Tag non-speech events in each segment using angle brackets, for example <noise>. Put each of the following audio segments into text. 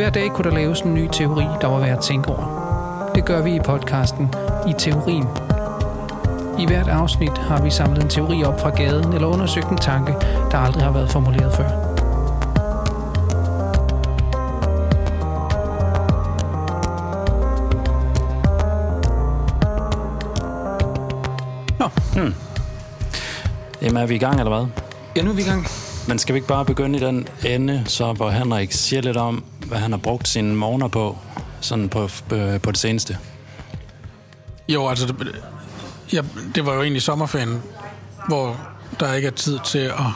Hver dag kunne der laves en ny teori, der var værd at tænke over. Det gør vi i podcasten I Teorien. I hvert afsnit har vi samlet en teori op fra gaden eller undersøgt en tanke, der aldrig har været formuleret før. Nå, Jamen, er vi i gang, eller hvad? ja, nu er vi i gang. Men skal vi ikke bare begynde i den ende, så hvor Henrik siger lidt om, hvad han har brugt sine morgener på, sådan på, på, på det seneste? Jo, altså, det, ja, det var jo egentlig sommerferien, hvor der ikke er tid til at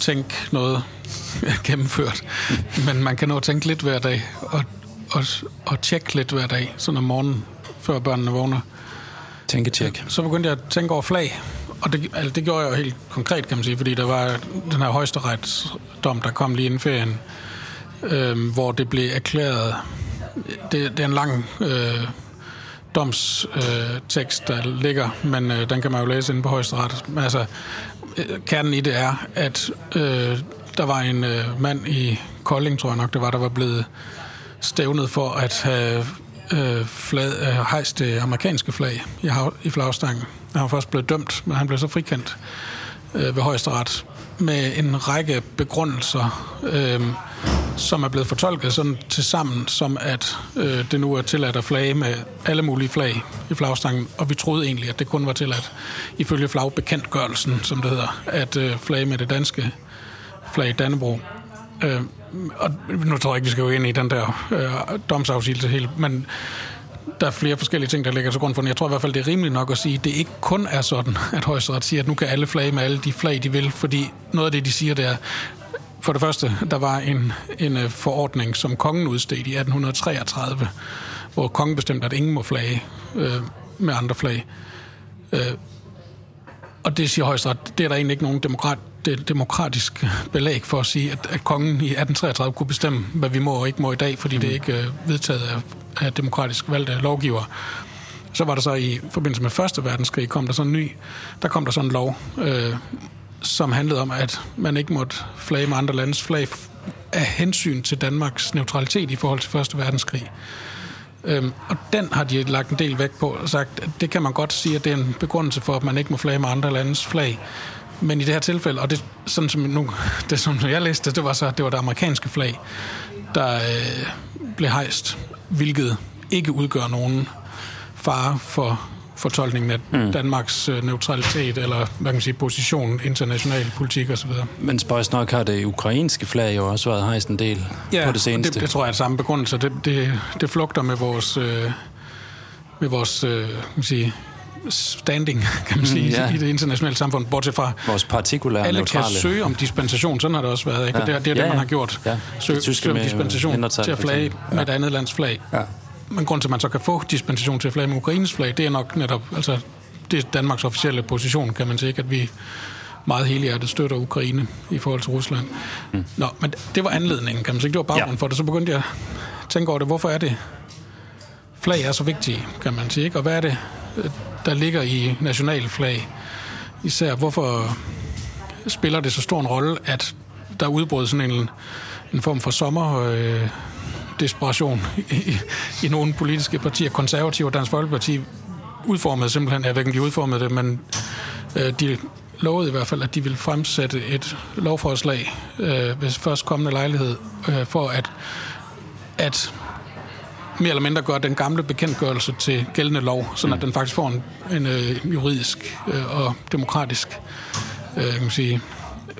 tænke noget <laughs> gennemført. Men man kan nå at tænke lidt hver dag, og, og, og tjekke lidt hver dag, sådan om morgenen, før børnene vågner. Tænketjek. Så begyndte jeg at tænke over flag, og det, altså, det gjorde jeg jo helt konkret, kan man sige, fordi der var den her højesteretsdom, der kom lige inden ferien, øh, hvor det blev erklæret, det, det er en lang øh, domstekst, øh, tekst, der ligger, men øh, den kan man jo læse inde på højesteret. Altså, øh, kernen i det er, at øh, der var en øh, mand i Kolding, tror jeg nok det var, der var blevet stævnet for at have øh, flag, øh, hejst det amerikanske flag i, hav, i flagstangen. Han var først blevet dømt, men han blev så frikendt øh, ved højesteret med en række begrundelser, øh, som er blevet fortolket sådan til sammen, som at øh, det nu er tilladt at flage med alle mulige flag i flagstangen, og vi troede egentlig, at det kun var tilladt ifølge flagbekendtgørelsen, som det hedder, at øh, flage med det danske flag Dannebro. Øh, og nu tror jeg ikke, vi skal gå ind i den der øh, domsafsigelse helt, men der er flere forskellige ting, der ligger til grund for den. Jeg tror i hvert fald, det er rimeligt nok at sige, at det ikke kun er sådan, at højesteret siger, at nu kan alle flage med alle de flag, de vil, fordi noget af det, de siger, det er, for det første, der var en, en øh, forordning, som kongen udstedte i 1833, hvor kongen bestemte, at ingen må flage øh, med andre flag. Øh, og det siger højesteret, det er der egentlig ikke nogen demokrat, det demokratisk belæg for at sige, at, at kongen i 1833 kunne bestemme, hvad vi må og ikke må i dag, fordi mm. det ikke er vedtaget af, af demokratisk valgte lovgiver. Så var der så i forbindelse med Første Verdenskrig, kom der sådan en ny, der kom der sådan en lov, øh, som handlede om, at man ikke måtte flage med andre landes flag af hensyn til Danmarks neutralitet i forhold til Første Verdenskrig. Øhm, og den har de lagt en del vægt på og sagt, at det kan man godt sige, at det er en begrundelse for, at man ikke må flage med andre landes flag. Men i det her tilfælde, og det, sådan som, nu, <laughs> det, som jeg læste, det var så, det var det amerikanske flag, der øh, blev hejst, hvilket ikke udgør nogen fare for fortolkningen af mm. Danmarks øh, neutralitet, eller hvad kan man sige, position, international politik osv. Men spøjs nok har det ukrainske flag jo også været hejst en del Ja, på det seneste. det, det tror jeg er samme begrundelse. Det, det, det flugter med vores, øh, med vores øh, kan man sige, standing, <laughs> kan man sige, Mm, ja. i det internationale samfund, bortset fra, Vores partikulære alle neutrale. kan søge om dispensation, sådan har det også været, ikke? Ja. Ja. det, er- det er det, Ja, man har gjort. Ja. Søge, søge om dispensation til at flage med et andet lands flag. Ja. Men grund til, at man så kan få dispensation til at flage med Ukraines flag, det er nok netop, altså, det er Danmarks officielle position, kan man sige, at vi meget helhjertet støtter Ukraine i forhold til Rusland. Mm. Nå, men det var anledningen, kan man sige. Det var baggrunden Ja. for det. Så begyndte jeg at tænke over det. Hvorfor er det, flag er så vigtige, kan man sige, ikke? Og hvad er det, øh, der ligger i nationalflag? Især, hvorfor spiller det så stor en rolle, at der udbrød sådan en, en form for sommer... Øh, desperation i, i, nogle politiske partier, konservative og Dansk Folkeparti, udformede simpelthen, jeg ved ikke, om de udformede det, men øh, de lovede i hvert fald, at de ville fremsætte et lovforslag øh, ved først kommende lejlighed, øh, for at, at mere eller mindre gøre den gamle bekendtgørelse til gældende lov, sådan at den faktisk får en, en øh, juridisk øh, og demokratisk øh, kan man sige,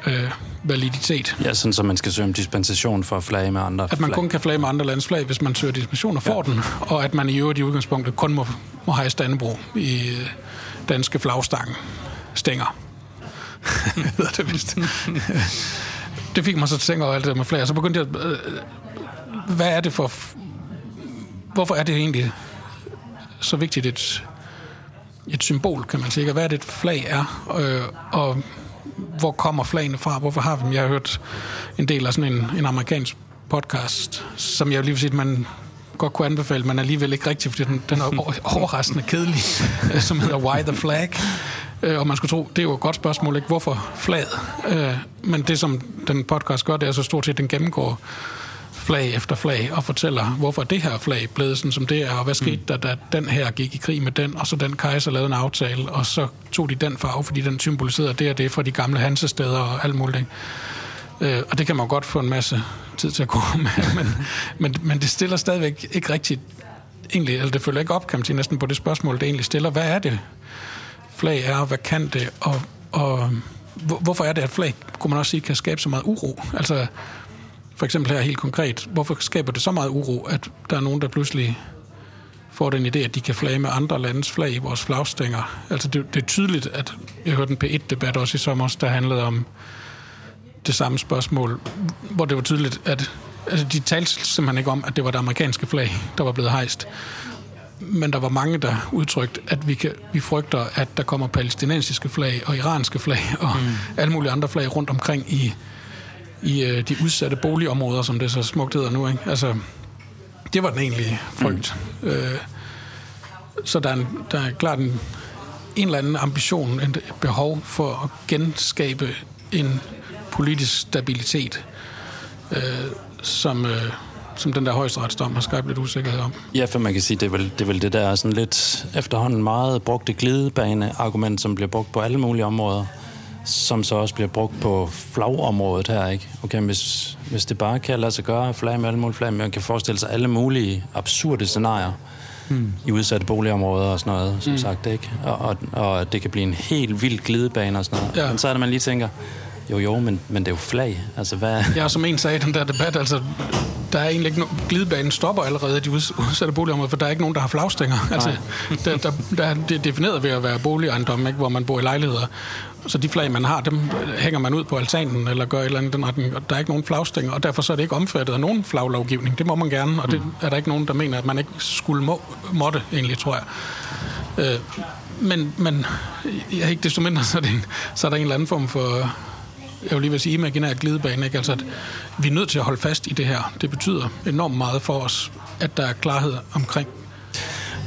øh, validitet. Ja, sådan så man skal søge om dispensation for at flage med andre At man flag. kun kan flage med andre landes flag, hvis man søger dispensation og får ja. den, og at man i øvrigt i udgangspunktet kun må, må hejse Dannebro i øh, danske flagstange. Stænger. <laughs> det vist. det fik mig så til at tænke over alt det der med flag, og så begyndte jeg, øh, hvad er det for, hvorfor er det egentlig så vigtigt et, et symbol, kan man sige, og hvad er det et flag er, øh, og hvor kommer flagene fra, hvorfor har vi dem? Jeg har hørt en del af sådan en, en amerikansk podcast, som jeg lige vil sige, at man godt kunne anbefale, men alligevel ikke rigtigt, fordi den, den er overraskende kedelig, <laughs> som hedder Why the Flag? Øh, og man skulle tro, det er jo et godt spørgsmål, ikke? Hvorfor flaget? Øh, men det, som den podcast gør, det er så stort set, at den gennemgår flag efter flag og fortæller, hvorfor det her flag blev sådan, som det er, og hvad skete mm. der, da den her gik i krig med den, og så den kejser lavede en aftale, og så tog de den farve, fordi den symboliserede det og det fra de gamle hansesteder og alt muligt. Øh, og det kan man godt få en masse tid til at gå med, <laughs> men, men, men det stiller stadigvæk ikke rigtigt, egentlig, eller det følger ikke op, kan man sige, næsten på det spørgsmål, det egentlig stiller. Hvad er det, flag er, hvad kan det, og, og hvorfor er det, at flag, kunne man også sige, kan skabe så meget uro? Altså, for eksempel her helt konkret, hvorfor skaber det så meget uro, at der er nogen, der pludselig får den idé, at de kan flage med andre landes flag i vores flagstænger. Altså det, det er tydeligt, at jeg hørte en P1-debat også i sommer, der handlede om det samme spørgsmål, hvor det var tydeligt, at altså, de talte simpelthen ikke om, at det var det amerikanske flag, der var blevet hejst. Men der var mange, der udtrykte, at vi, kan, vi frygter, at der kommer palæstinensiske flag og iranske flag og mm. alle mulige andre flag rundt omkring i, i øh, de udsatte boligområder, som det så smukt hedder nu. Ikke? Altså, det var den egentlige frygt. Mm. Øh, så der er, en, der er klart en, en eller anden ambition, et behov for at genskabe en politisk stabilitet, øh, som, øh, som den der højesteretsdom har skabt lidt usikkerhed om. Ja, for man kan sige, det er vel det, er vel det der sådan lidt efterhånden meget brugte glidebane-argument, som bliver brugt på alle mulige områder som så også bliver brugt på flagområdet her, ikke? Okay, hvis, hvis det bare kan lade sig gøre flag med alle mulige flag, man kan forestille sig alle mulige absurde scenarier hmm. i udsatte boligområder og sådan noget, som hmm. sagt, ikke? Og, og, og det kan blive en helt vild glidebane og sådan noget. Ja. Men så er det, man lige tænker, jo, jo, men, men det er jo flag. Altså, hvad... Ja, som en sagde i den der debat, altså, der er egentlig ikke no... glidebanen stopper allerede i de udsatte boligområder, for der er ikke nogen, der har flagstænger. Altså, der, der, der, det er defineret ved at være boligejendom, ikke, hvor man bor i lejligheder. Så de flag, man har, dem hænger man ud på altanen eller gør et eller andet den retning. Og der er ikke nogen flagstænger, og derfor så er det ikke omfattet af nogen flaglovgivning. Det må man gerne, og det er der ikke nogen, der mener, at man ikke skulle må, måtte, egentlig, tror jeg. Øh, men, men ja, ikke desto mindre, så er, det en, så er der en eller anden form for jeg vil lige vil sige, imaginær glidebane, ikke? Altså, at vi er nødt til at holde fast i det her. Det betyder enormt meget for os, at der er klarhed omkring.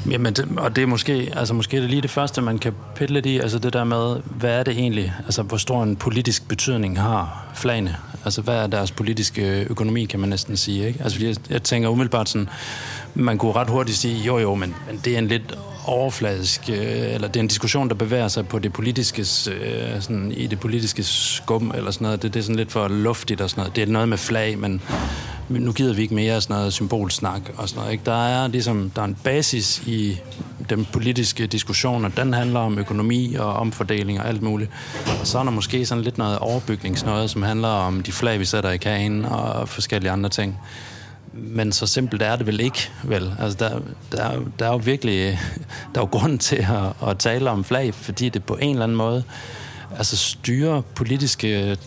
Jamen, det, og det er måske, altså måske er det lige det første, man kan pille lidt i, altså det der med, hvad er det egentlig, altså hvor stor en politisk betydning har flagene? Altså hvad er deres politiske økonomi, kan man næsten sige, ikke? Altså jeg, jeg tænker umiddelbart sådan, man kunne ret hurtigt sige, jo jo, men, men det er en lidt overfladisk, øh, eller det er en diskussion, der bevæger sig på det politiske, øh, sådan, i det politiske skum, eller sådan noget. Det, det er sådan lidt for luftigt og sådan noget. Det er noget med flag, men nu gider vi ikke mere sådan noget symbolsnak og sådan noget. Ikke? Der er ligesom, der er en basis i den politiske diskussion, og den handler om økonomi og omfordeling og alt muligt. Og så er der måske sådan lidt noget overbygningsnøje, som handler om de flag, vi sætter i kagen og forskellige andre ting. Men så simpelt er det vel ikke, vel? Altså, der, der, der er jo virkelig der er jo grund til at, at tale om flag, fordi det på en eller anden måde altså styrer politiske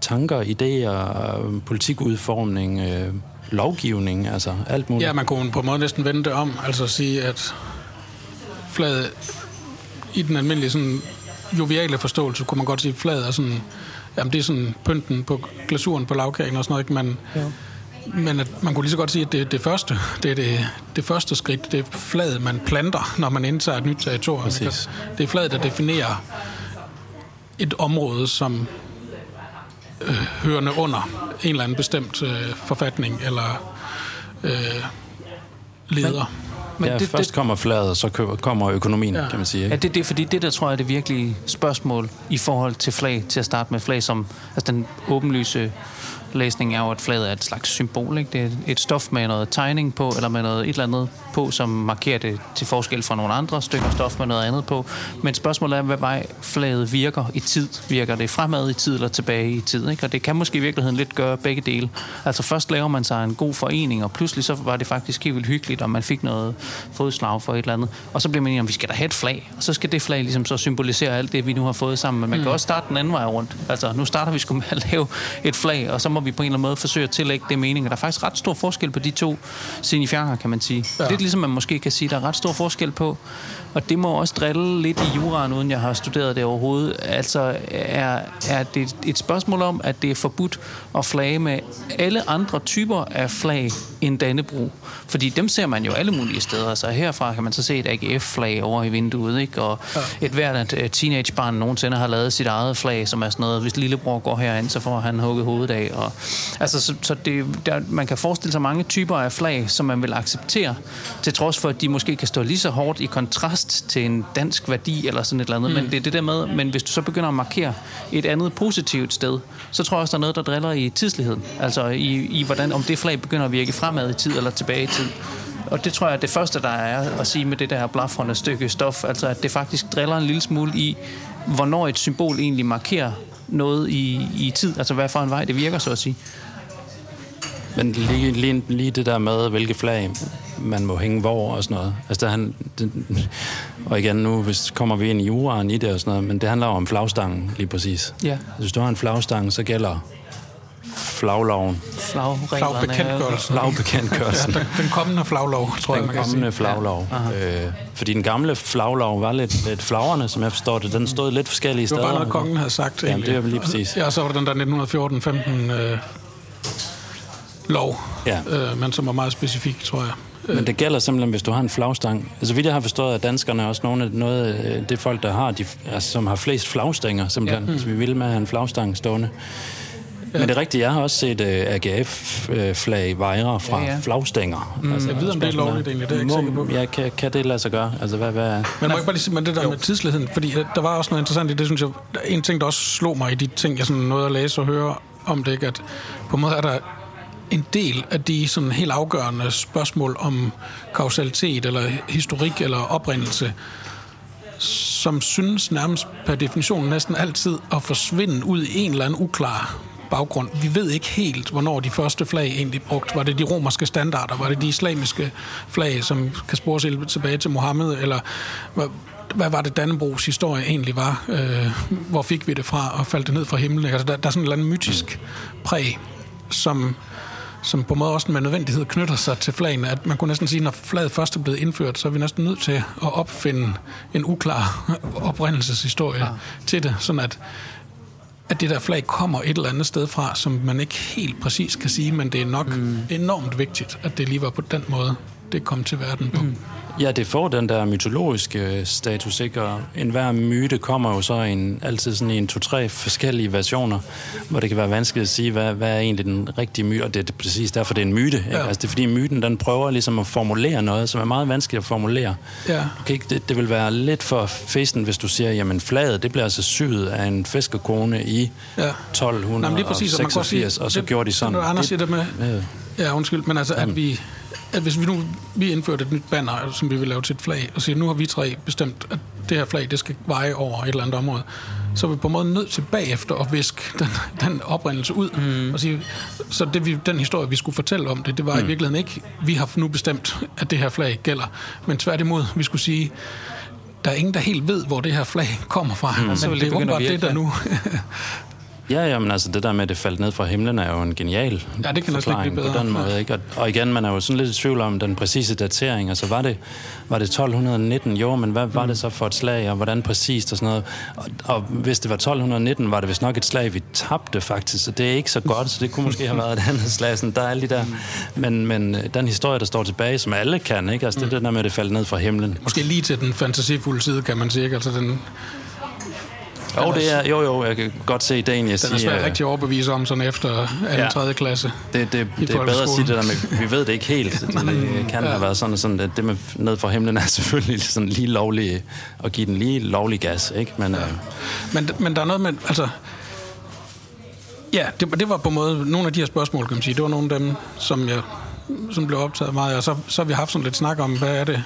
tanker, idéer, politikudformning, øh, lovgivning, altså alt muligt. Ja, man kunne på en måde næsten vende det om, altså sige, at flaget i den almindelige sådan joviale forståelse, kunne man godt sige, at flaget er sådan, jamen det er sådan pynten på glasuren på lavkagen og sådan noget, ikke? Men, ja. men at man kunne lige så godt sige, at det er det første, det er det, det første skridt, det er flaget, man planter, når man indtager et nyt territorium. Det er flaget, der definerer et område, som øh, hørende under en eller anden bestemt øh, forfatning eller øh, leder. Men, men ja, det, først det, kommer flaget, så kommer økonomien, ja. kan man sige. Ikke? Ja, det, det, fordi det der tror jeg er det virkelige spørgsmål i forhold til flag, til at starte med flag, som altså den åbenlyse læsning er jo, at flaget er et slags symbol. Ikke? Det er et stof med noget tegning på, eller med noget et eller andet på, som markerer det til forskel fra nogle andre stykker stof med noget andet på. Men spørgsmålet er, hvad vej flaget virker i tid. Virker det fremad i tid eller tilbage i tid? Ikke? Og det kan måske i virkeligheden lidt gøre begge dele. Altså først laver man sig en god forening, og pludselig så var det faktisk helt vildt hyggeligt, og man fik noget fodslag for et eller andet. Og så bliver man enig om, vi skal da have et flag. Og så skal det flag ligesom så symbolisere alt det, vi nu har fået sammen. Men man mm. kan også starte den anden vej rundt. Altså nu starter vi sgu med at lave et flag, og så må vi på en eller anden måde forsøge at tillægge det mening. Der er faktisk ret stor forskel på de to signifianger, kan man sige. Ja. Lidt ligesom man måske kan sige, der er ret stor forskel på. Og det må også drille lidt i juraen, uden jeg har studeret det overhovedet. Altså, er, er det et spørgsmål om, at det er forbudt at flage med alle andre typer af flag end Dannebro? Fordi dem ser man jo alle mulige steder. Altså herfra kan man så se et AGF-flag over i vinduet, ikke? Og ja. et hvert teenagebarn nogensinde har lavet sit eget flag, som er sådan noget, hvis lillebror går herind, så får han hugget hovedet af. Og Og, altså, så, så det, der, man kan forestille sig mange typer af flag, som man vil acceptere, til trods for, at de måske kan stå lige så hårdt i kontrast til en dansk værdi eller sådan et eller andet. Mm. Men det er det der med, men hvis du så begynder at markere et andet positivt sted, så tror jeg også, der er noget, der driller i tidsligheden. Altså i, i hvordan, om det flag begynder at virke fremad i tid eller tilbage i tid. Og det tror jeg er det første, der er at sige med det der blafrende stykke stof, altså at det faktisk driller en lille smule i, hvornår et symbol egentlig markerer noget i, i tid, altså hvad for en vej det virker, så at sige. Men lige, lige, lige det der med, hvilke flag man må hænge hvor og sådan noget. Altså, der han, det, og igen, nu hvis, kommer vi ind i juraen i det og sådan noget, men det handler om flagstangen lige præcis. Ja. Altså, hvis du har en flagstang, så gælder flagloven. Flagbekendtgørelsen. Flagbekendtgørelsen. Ja, den kommende flaglov, tror den jeg, man kan sige. kommende flaglov. Ja. Øh, fordi den gamle flaglov var lidt, lidt flagrende, som jeg forstår det. Den stod lidt forskellige Det steder. var bare noget, kongen havde sagt. Jamen, egentlig. det er lige præcis. Ja, så var den der 1914-15 øh, lov, Ja. øh, men som var meget specifik, tror jeg. Men det gælder simpelthen, hvis du har en flagstang. Altså, vidt jeg har forstået, at danskerne er også nogle af noget, af det folk, der har, de, altså, som har flest flagstænger, simpelthen. Ja. Så vi vil med at have en flagstang stående. Men det er rigtigt, jeg har også set uh, AGF-flag vejre fra Ja, ja, flagstænger. Mm. Altså, Jeg ved, om det er lovligt egentlig, det er jeg ikke sikker på. Ja, kan, kan det lade sig gøre? Altså, hvad, hvad, Men må jeg bare lige sige, men det der med tidsligheden, fordi øh, der var også noget interessant i det, synes jeg, en ting, der også slog mig i de ting, jeg sådan nåede at læse og høre om det, ikke, at på en måde er der en del af de sådan helt afgørende spørgsmål om kausalitet eller historik eller oprindelse, som synes nærmest per definition næsten altid at forsvinde ud i en eller anden uklar baggrund. Vi ved ikke helt, hvornår de første flag egentlig brugt. Var det de romerske standarder? Var det de islamiske flag, som kan spores tilbage til Mohammed? Eller hvad, var det Dannebrogs historie egentlig var? Øh, hvor fik vi det fra, og faldt det ned fra himlen? Altså, der, der er sådan en eller anden mytisk præg, som som på en måde også med nødvendighed knytter sig til flagene, at man kunne næsten sige, når flaget først er blevet indført, så er vi næsten nødt til at opfinde en uklar oprindelseshistorie ja. til det, sådan at at det der flag kommer et eller andet sted fra, som man ikke helt præcis kan sige, men det er nok mm. enormt vigtigt, at det lige var på den måde, det kom til verden på. Mm. Ja, det får den der mytologiske status, ikke? Og enhver myte kommer jo så en, altid sådan i en to-tre forskellige versioner, hvor det kan være vanskeligt at sige, hvad, hvad er egentlig den rigtige myte, og det er præcis derfor, det er en myte. Ikke? Ja. Altså, det er fordi myten, den prøver ligesom at formulere noget, som er meget vanskeligt at formulere. Ja. Okay, det, det vil være lidt for festen, hvis du siger, jamen flaget, det bliver altså syet af en fiskerkone i Ja. 1286, Jamen, lige præcis, og man kan sige, og så det- gjorde de sådan. Det, Anders siger det med, ja, undskyld, men altså, at vi, at hvis vi nu vi indførte et nyt banner, som vi vil lave til et flag, og siger, nu har vi tre bestemt, at det her flag, det skal veje over et eller andet område, så er vi på en måde nødt til bagefter at viske den, <laughs> den oprindelse ud. Mm. Og sige, så det, vi, den historie, vi skulle fortælle om det, det var mm. i virkeligheden ikke, vi har nu bestemt, at det her flag gælder, men tværtimod, vi skulle sige, der er ingen, der helt ved, hvor det her flag kommer fra. Mm. så Men vil det er åbenbart det, der nu... <laughs> Ja, ja, men altså det der med, at det faldt ned fra himlen, er jo en genial Ja, det kan næsten ikke forklaring blive på bedre. den måde. Ikke? Og, og igen, man er jo sådan lidt i tvivl om den præcise datering. Altså var det, var det 1219? Jo, men hvad var det så for et slag, og hvordan præcist og sådan noget? Og, og hvis det var 1219, var det vist nok et slag, vi tabte faktisk, så det er ikke så godt, så det kunne måske have været et andet slag. Sådan, der er alle de der. Men, men øh, den historie, der står tilbage, som alle kan, ikke? Altså det det der med, at det faldt ned fra himlen. Måske lige til den fantasifulde side, kan man sige. ikke? Altså, den, Jo, det er, jo, jo, jeg kan godt se ideen, jeg den er svært rigtig overbevise om sådan efter 2. Ja. Ja. 3. klasse. Det, det, det er bedre at sige det der med, vi ved det ikke helt. <laughs> Det, det kan have været sådan, sådan at det med ned fra himlen er selvfølgelig sådan lige lovlig, at give den lige lovlig gas, ikke? Men, ja. øh, Men, men der er noget med, altså... Ja, det, det var på en måde nogle af de her spørgsmål, kan man sige. Det var nogle af dem, som jeg som blev optaget meget. Og så, så har vi haft sådan lidt snak om, hvad er det...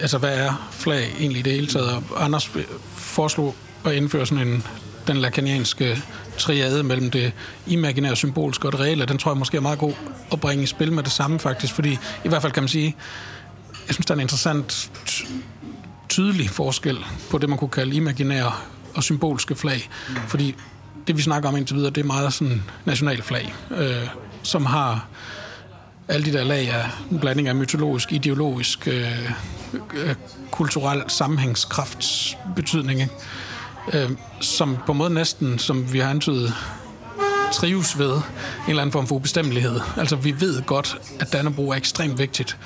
Altså, hvad er flag egentlig i det hele taget? Og Anders foreslog at indføre sådan en den lakanianske triade mellem det imaginære, symbolske og det reelle, den tror jeg måske er meget god at bringe i spil med det samme faktisk, fordi i hvert fald kan man sige, jeg synes, der er en interessant tydelig forskel på det, man kunne kalde imaginære og symbolske flag. Fordi det, vi snakker om indtil videre, det er meget sådan nationalflag, øh, som har alle de der lag af en blanding af mytologisk, ideologisk, øh, øh, kulturel sammenhængskraftsbetydning, ikke? Øh, som på en måde næsten, som vi har antydet, trives ved en eller anden form for ubestemmelighed. Altså, vi ved godt, at Dannebro er ekstremt vigtigt.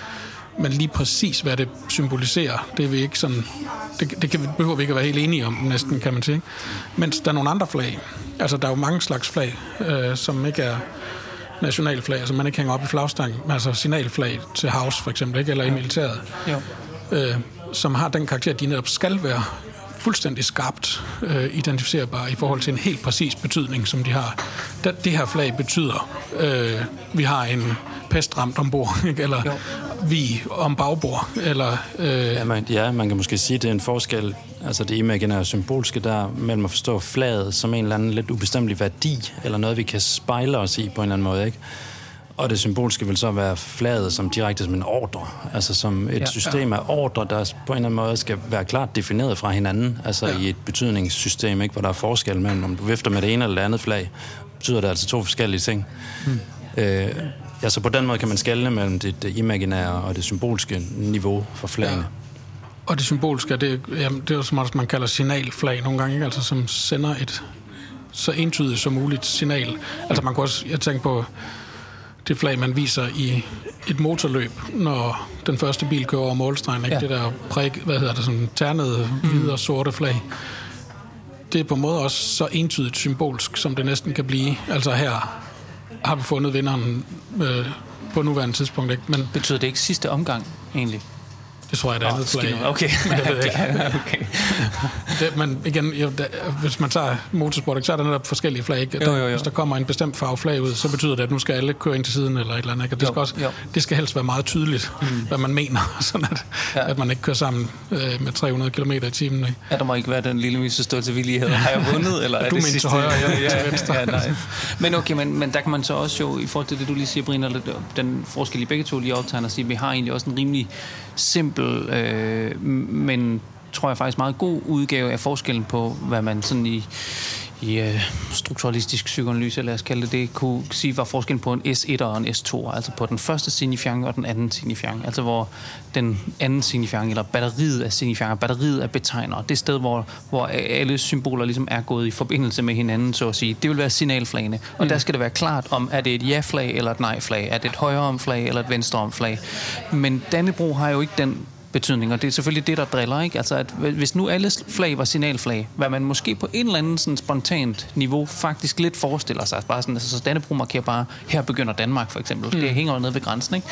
Men lige præcis, hvad det symboliserer, det er vi ikke sådan... Det, det kan, behøver vi ikke at være helt enige om, næsten, kan man sige. Mens der er nogle andre flag. Altså, der er jo mange slags flag, øh, som ikke er nationalflag, altså man ikke hænger op i flagstangen, altså signalflag til havs for eksempel, ikke? eller i militæret, Jo. øh, som har den karakter, de netop skal være fuldstændig skarpt øh, identificerbare i forhold til en helt præcis betydning, som de har. Det, det her flag betyder, øh, vi har en pestramt ombord, <laughs> ikke? eller Jo. vi om bagbord, eller... Øh, Ja man, ja, man kan måske sige, at det er en forskel, altså det imaginære symbolske der, mellem at forstå flaget som en eller anden lidt ubestemmelig værdi, eller noget, vi kan spejle os i på en eller anden måde, ikke? Og det symbolske vil så være flaget som direkte som en ordre, altså som et Ja. ja. system af ordre, der på en eller anden måde skal være klart defineret fra hinanden, altså Ja. ja. i et betydningssystem, ikke? hvor der er forskel mellem, om du vifter med det ene eller det andet flag, betyder det altså to forskellige ting. Hmm. Øh, ja, så på den måde kan man skelne mellem det, det imaginære og det symbolske niveau for flagene. Ja. Og det symbolske, det, jamen, det er jo som også, man kalder signalflag nogle gange, ikke? Altså, som sender et så entydigt som muligt signal. Altså man kan også, jeg tænker på det flag, man viser i et motorløb, når den første bil kører over målstregen, ikke? Ja. Det der præg, hvad hedder det, sådan ternede, hvide og sorte flag. Det er på en måde også så entydigt symbolsk, som det næsten kan blive. Altså her har vi fundet vinderen øh, på nuværende tidspunkt, ikke? Men Betyder det ikke sidste omgang, egentlig? Det tror jeg er et andet flag. Skidt. Okay. Men det ved jeg ikke. <laughs> okay. Det, men igen, jo, da, hvis man tager motorsport, så er der netop forskellige flag. Ikke? Jo, jo, jo. Hvis der kommer en bestemt farve flag ud, så betyder det, at nu skal alle køre ind til siden eller et eller andet. Ikke? Og det, Jo, skal også, jo. det skal helst være meget tydeligt, mm. hvad man mener, <laughs> sådan at, Ja. at man ikke kører sammen øh, med 300 km i timen. Ikke? Ja, der må ikke være den lille misforståelse villighed. Har jeg vundet, eller er Du det mente til højre, jeg ja, til venstre. Ja, nej. Men okay, men, men der kan man så også jo, i forhold til det, du lige siger, Brian, eller den forskel, I begge to lige optegner, sige, at vi har egentlig også en rimelig simpel, øh, men tror jeg faktisk meget god udgave af forskellen på, hvad man sådan i, i øh, strukturalistisk psykoanalyse, lad os kalde det det, kunne sige, var forskellen på en S1 og en S2, altså på den første signifiant og den anden signifiant, altså hvor den anden signifiant, eller batteriet af signifianter, batteriet af betegnere, det sted, hvor, hvor alle symboler ligesom er gået i forbindelse med hinanden, så at sige, det vil være signalflagene, og mm. der skal det være klart, om er det et ja-flag eller et nej-flag, er det et højre-om-flag eller et venstre-om-flag, men Dannebro har jo ikke den betydning, og det er selvfølgelig det, der driller, ikke? Altså, at hvis nu alle flag var signalflag, hvad man måske på en eller anden sådan spontant niveau faktisk lidt forestiller sig, bare sådan, altså, så Dannebro markerer bare, her begynder Danmark, for eksempel. Mm. Det hænger jo nede ved grænsen, ikke?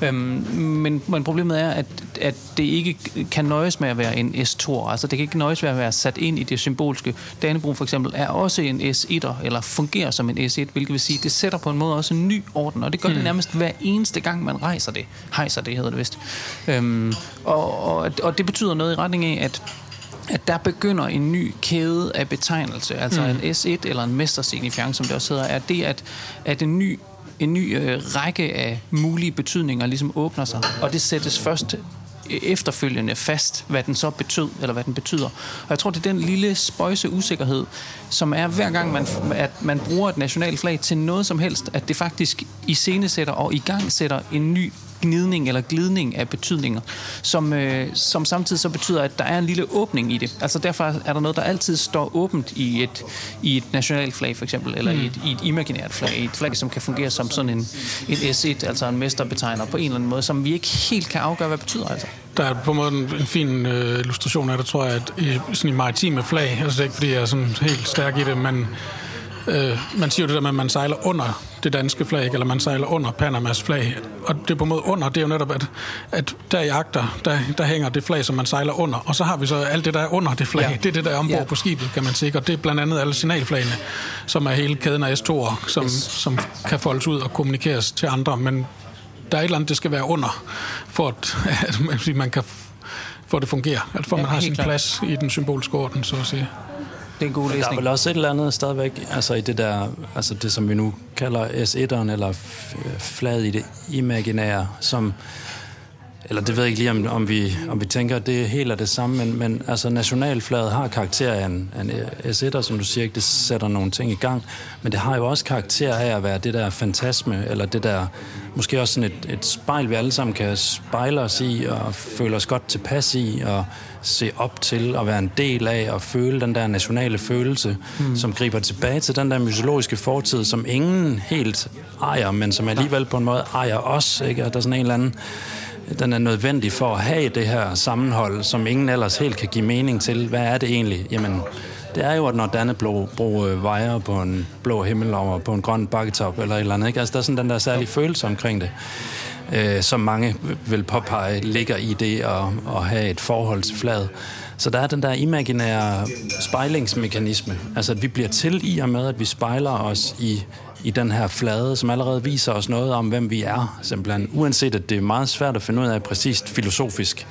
Mm. Øhm, men, men problemet er, at, at det ikke kan nøjes med at være en S2, altså det kan ikke nøjes med at være sat ind i det symbolske. Dannebro for eksempel er også en S1'er, eller fungerer som en S1, hvilket vil sige, det sætter på en måde også en ny orden, og det gør mm. det nærmest hver eneste gang, man rejser det. Hejser det, hedder det vist. Øhm, og, og, og det betyder noget i retning af, at at der begynder en ny kæde af betegnelse, altså mm. en S1 eller en mestersignifiant, som det også hedder, er det, at, at en ny, en ny øh, række af mulige betydninger ligesom åbner sig, og det sættes først efterfølgende fast, hvad den så betød, eller hvad den betyder. Og jeg tror, det er den lille spøjse usikkerhed, som er hver gang, man, at man bruger et nationalt flag til noget som helst, at det faktisk iscenesætter og i gang sætter en ny gnidning eller glidning af betydninger, som, øh, som samtidig så betyder, at der er en lille åbning i det. Altså derfor er der noget, der altid står åbent i et, i et nationalt flag for eksempel, eller mm. i, et, i et imaginært flag, et flag, som kan fungere som sådan en, en S1, altså en mesterbetegner på en eller anden måde, som vi ikke helt kan afgøre, hvad det betyder altså. Der er på en måde en, en fin øh, illustration af det, tror jeg, at i, sådan i maritime flag, altså det er ikke, fordi jeg er sådan helt stærk i det, men øh, man siger jo det der med, at man sejler under det danske flag, eller man sejler under Panamas flag. Og det er på en måde under, det er jo netop, at, at der i agter, der, der hænger det flag, som man sejler under. Og så har vi så alt det, der er under det flag. Ja. Det er det, der er ombord Ja. på skibet, kan man sige. Og det er blandt andet alle signalflagene, som er hele kæden af S2'er, som, Yes. som kan foldes ud og kommunikeres til andre. Men der er et eller andet, det skal være under, for at, <laughs> at man, kan for at det fungerer. Altså for at Ja, man har sin klart. plads i den symbolske orden, så at sige. Det er en god Der er læsning. vel også et eller andet stadigvæk, altså i det der, altså det som vi nu kalder S1'eren, eller f- flaget i det imaginære, som, eller det ved jeg ikke lige, om, om, vi, om vi tænker, at det er helt er det samme, men, men altså nationalflaget har karakter af en, en S1'er, som du siger, ikke, det sætter nogle ting i gang, men det har jo også karakter af at være det der fantasme, eller det der, måske også sådan et, et spejl, vi alle sammen kan spejle os i, og føle os godt tilpas i, og se op til, og være en del af, og føle den der nationale følelse, mm. som griber tilbage til den der mytologiske fortid, som ingen helt ejer, men som alligevel på en måde ejer os, ikke? Og der er sådan en eller anden den er nødvendig for at have det her sammenhold, som ingen ellers helt kan give mening til. Hvad er det egentlig? Jamen, det er jo, at når Danneblå øh, vejer på en blå himmel over på en grøn bakketop eller et eller andet, ikke? Altså, der er sådan den der særlige følelse omkring det, øh, som mange vil påpege ligger i det at, at have et forhold til flaget. Så der er den der imaginære spejlingsmekanisme, altså at vi bliver til i og med, at vi spejler os i i den her flade, som allerede viser os noget om, hvem vi er, simpelthen. Uanset at det er meget svært at finde ud af præcist filosofisk,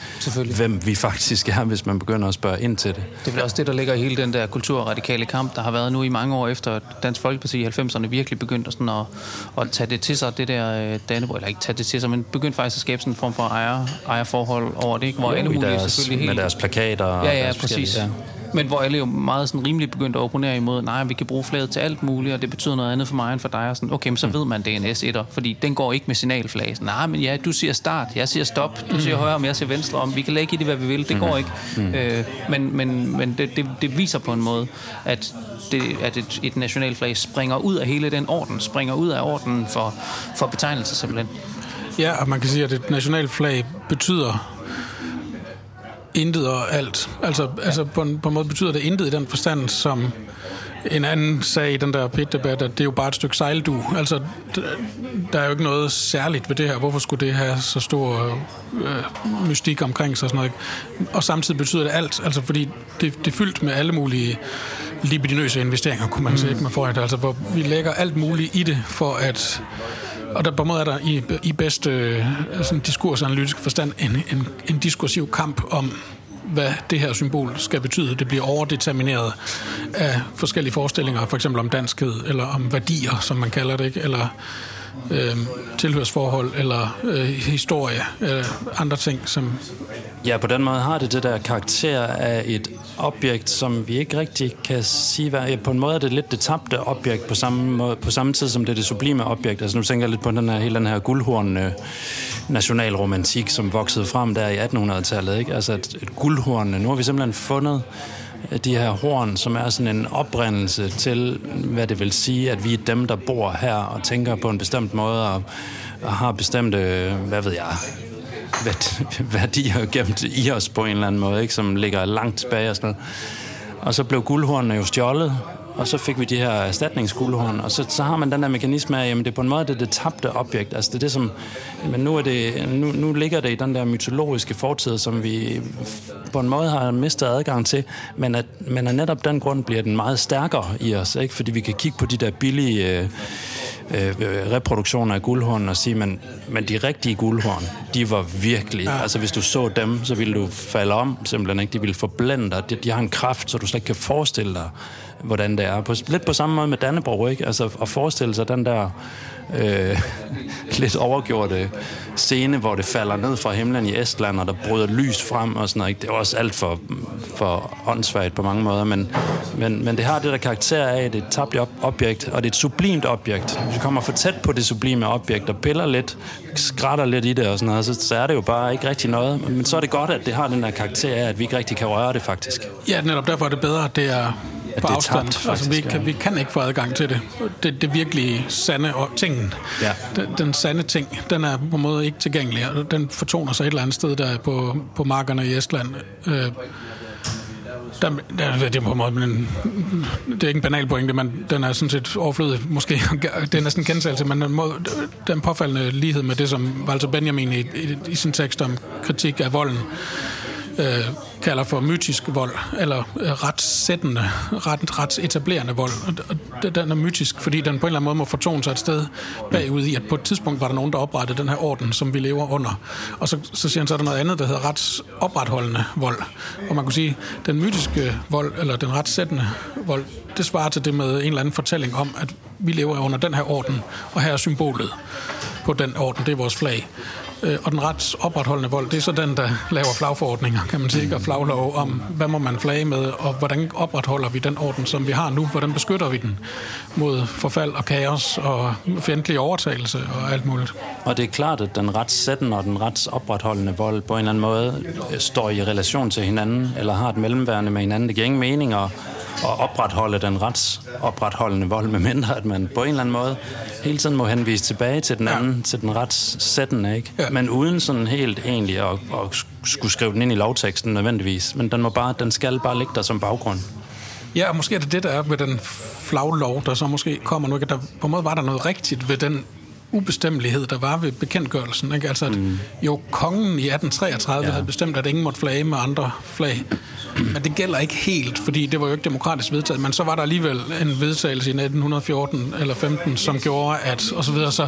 hvem vi faktisk er, hvis man begynder at spørge ind til det. Det er også det, der ligger i hele den der kulturradikale kamp, der har været nu i mange år efter, at Dansk Folkeparti i 90'erne virkelig begyndte sådan at, at tage det til sig, det der øh, Dannebrog, eller ikke tage det til sig, men begyndte faktisk at skabe sådan en form for ejer, ejerforhold over det, ikke? hvor jo, alle mulige deres, selvfølgelig helt... Med deres plakater. Ja, ja, præcis. Ja. Men hvor alle jo meget sådan rimelig begyndte at opponere imod, nej, vi kan bruge flaget til alt muligt, og det betyder noget andet for mig end for dig. Og sådan, okay, men så mm. ved man, det er en S1'er, fordi den går ikke med signalflag. Sådan, nej, men ja, du siger start, jeg siger stop, du siger mm. højre om, jeg siger venstre om. Vi kan lægge i det, hvad vi vil. Det går mm. ikke. Mm. Øh, men men, men det, det, det viser på en måde, at det, at et, et nationalflag springer ud af hele den orden, springer ud af ordenen for, for betegnelse simpelthen. Ja, og man kan sige, at et nationalflag betyder intet og alt. Altså, ja. altså på, en, på en måde betyder det intet i den forstand, som en anden sag i den der pit-debat, at det er jo bare et stykke sejldu. Altså, der er jo ikke noget særligt ved det her. Hvorfor skulle det have så stor øh, mystik omkring sig og sådan noget? Og samtidig betyder det alt, altså fordi det, det er fyldt med alle mulige libidinøse investeringer, kunne man mm. sige, med forret. Altså, hvor vi lægger alt muligt i det, for at og der på en måde er der i, i bedste øh, altså sådan diskursanalytisk forstand en, en, en diskursiv kamp om, hvad det her symbol skal betyde. Det bliver overdetermineret af forskellige forestillinger, for eksempel om danskhed, eller om værdier, som man kalder det, ikke? eller øh, tilhørsforhold eller øh, historie, eller andre ting, som... Ja, på den måde har det det der karakter af et objekt, som vi ikke rigtig kan sige, hvad... Ja, på en måde er det lidt det tabte objekt på samme, måde, på samme tid, som det er det sublime objekt. Altså nu tænker jeg lidt på den her, hele den her guldhorn øh, nationalromantik, som voksede frem der i 1800-tallet. Ikke? Altså et, et guldhorn. Nu har vi simpelthen fundet de her horn, som er sådan en oprindelse til, hvad det vil sige, at vi er dem, der bor her og tænker på en bestemt måde og, og har bestemte, hvad ved jeg, <laughs> værdier gemt i os på en eller anden måde, ikke, som ligger langt tilbage og sådan noget. Og så blev guldhornene jo stjålet, og så fik vi de her erstatningsguldhorn, og så, så har man den der mekanisme af, jamen det er på en måde det, det tabte objekt, altså det er det som, men nu, er det, nu, nu ligger det i den der mytologiske fortid, som vi på en måde har mistet adgang til, men, at, men af netop den grund bliver den meget stærkere i os, ikke? fordi vi kan kigge på de der billige øh, øh, reproduktioner af guldhorn og sige, men, men de rigtige guldhorn, de var virkelig, ja. altså hvis du så dem, så ville du falde om simpelthen, ikke? de ville forblænde dig, de, de har en kraft, så du slet ikke kan forestille dig, hvordan det er. På, lidt på samme måde med Dannebrog, ikke? Altså at forestille sig den der øh, <laughs> lidt overgjorte scene, hvor det falder ned fra himlen i Estland, og der bryder lys frem og sådan noget. Ikke? Det er også alt for, for åndssvagt på mange måder, men, men, men det har det der karakter af, at det er et tabt objekt, og det er et sublimt objekt. Hvis du kommer for tæt på det sublime objekt, og piller lidt, skrætter lidt i det og sådan noget, så, så er det jo bare ikke rigtig noget. Men så er det godt, at det har den der karakter af, at vi ikke rigtig kan røre det faktisk. Ja, netop derfor er det bedre, at det er på det afstand. Tabt, faktisk, altså, vi, kan, ja. vi kan ikke få adgang til det. Det, det virkelig sande og tingen. Ja. Den, den sande ting, den er på en måde ikke tilgængelig. Den fortoner sig et eller andet sted der på, på markerne i Estland. Øh, der, der, det, er på en måde, men det er ikke en banal pointe, men den er sådan set overflødig, måske. Det er næsten en gensagelse, men den, må, den påfaldende lighed med det, som Walter Benjamin i, i, i sin tekst om kritik af volden øh, kalder for mytisk vold, eller øh, retssættende, ret, retsetablerende vold. Og den er mytisk, fordi den på en eller anden måde må fortone sig et sted bagud i, at på et tidspunkt var der nogen, der oprettede den her orden, som vi lever under. Og så, så siger han, så er der noget andet, der hedder retsopretholdende vold. Og man kunne sige, den mytiske vold, eller den retssættende vold, det svarer til det med en eller anden fortælling om, at vi lever under den her orden, og her er symbolet på den orden, det er vores flag. Øh, og den ret opretholdende vold, det er så den, der laver flagforordninger, kan man sige, og flaglov om, hvad må man flage med, og hvordan opretholder vi den orden, som vi har nu, hvordan beskytter vi den mod forfald og kaos og fjendtlig overtagelse og alt muligt. Og det er klart, at den retssættende og den retsopretholdende vold på en eller anden måde øh, står i relation til hinanden, eller har et mellemværende med hinanden. Det giver ingen mening at at opretholde den retsopretholdende vold, med mindre at man på en eller anden måde hele tiden må henvise tilbage til den anden, ja. til den retssættende, ikke? Ja. Men uden sådan helt egentlig at, at skulle skrive den ind i lovteksten nødvendigvis. Men den, må bare, den skal bare ligge der som baggrund. Ja, og måske er det det, der er ved den flaglov, der så måske kommer nu. Der, på en måde var der noget rigtigt ved den ubestemmelighed, der var ved bekendtgørelsen. Ikke? Altså, at mm. jo, kongen i 1833 ja. havde bestemt, at ingen måtte flage med andre flag. Men det gælder ikke helt, fordi det var jo ikke demokratisk vedtaget. Men så var der alligevel en vedtagelse i 1914 eller 15, som gjorde, at og så videre, så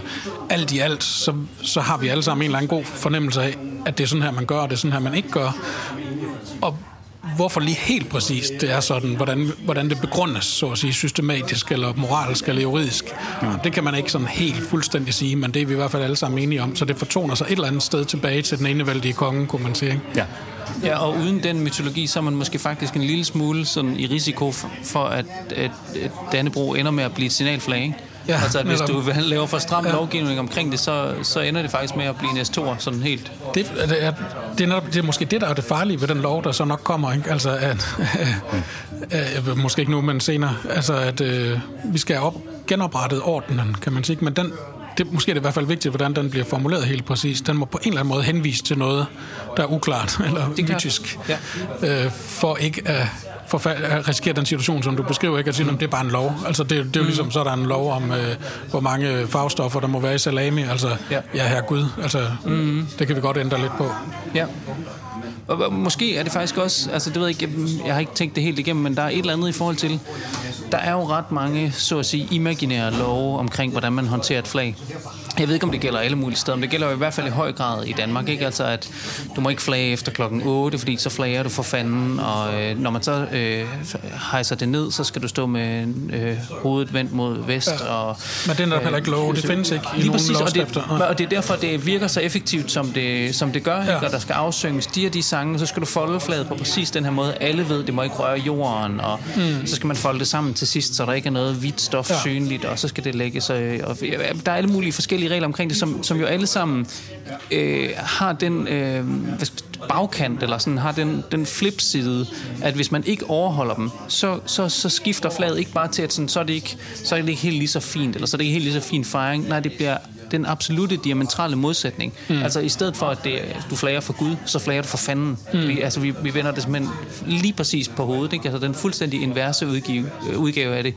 alt i alt, så, så har vi alle sammen en eller anden god fornemmelse af, at det er sådan her, man gør, og det er sådan her, man ikke gør. Og hvorfor lige helt præcist det er sådan, hvordan, hvordan det begrundes, så at sige, systematisk, eller moralsk, eller juridisk. Ja. Det kan man ikke sådan helt fuldstændig sige, men det er vi i hvert fald alle sammen enige om. Så det fortoner sig et eller andet sted tilbage til den enevældige konge, kunne man sige. Ja. Ja, og uden den mytologi, så er man måske faktisk en lille smule sådan i risiko for, at, at, at Dannebro ender med at blive et signalflag, ikke? Ja, altså, hvis du laver for stram ja. lovgivning omkring det, så, så ender det faktisk med at blive en S2 sådan helt. Det, det, er, det, er netop, det er måske det, der er det farlige ved den lov, der så nok kommer. Ikke? Altså, at, <laughs> øh, måske ikke nu, men senere. Altså, at øh, vi skal op, genoprettet ordenen, kan man sige. Men den, det, måske er det i hvert fald vigtigt, hvordan den bliver formuleret helt præcis. Den må på en eller anden måde henvise til noget, der er uklart <laughs> eller mytisk, ja. øh, for ikke at at risikere den situation, som du beskriver, ikke at sige, at det er bare en lov. Altså, det, det er jo mm. ligesom, så er der en lov om, øh, hvor mange farvestoffer, der må være i salami. Altså, ja, ja her Gud. Altså, mm. det kan vi godt ændre lidt på. Ja. Og måske er det faktisk også, altså det ved jeg ikke, jeg har ikke tænkt det helt igennem, men der er et eller andet i forhold til, der er jo ret mange, så at sige, imaginære love omkring, hvordan man håndterer et flag. Jeg ved ikke, om det gælder alle mulige steder, men det gælder jo i hvert fald i høj grad i Danmark. Ikke? Altså, at du må ikke flage efter klokken 8, fordi så flager du for fanden, og øh, når man så øh, hejser det ned, så skal du stå med øh, hovedet vendt mod vest. Ja. Og, men det er øh, heller ikke lov. Det findes ikke i nogen præcis, og det, og det er derfor, det virker så effektivt, som det, som det gør, ja. ikke? og der skal afsynges de og de sange, så skal du folde flaget på præcis den her måde. Alle ved, det må ikke røre jorden, og mm. så skal man folde det sammen til sidst, så der ikke er noget hvidt stof ja. synligt, og så skal det lægges. Øh, og, der er alle mulige forskellige regler omkring det, som, som jo alle sammen øh, har den øh, bagkant, eller sådan har den, den flipside, at hvis man ikke overholder dem, så, så, så skifter flaget ikke bare til, at sådan, så, er det ikke, så er det ikke helt lige så fint, eller så er det ikke helt lige så fin fejring. Nej, det bliver den absolute diametrale modsætning. Mm. Altså i stedet for, at det, du flager for Gud, så flager du for fanden. Mm. Vi, altså vi, vi vender det simpelthen lige præcis på hovedet. Ikke? Altså den fuldstændig inverse udgave, udgave af det.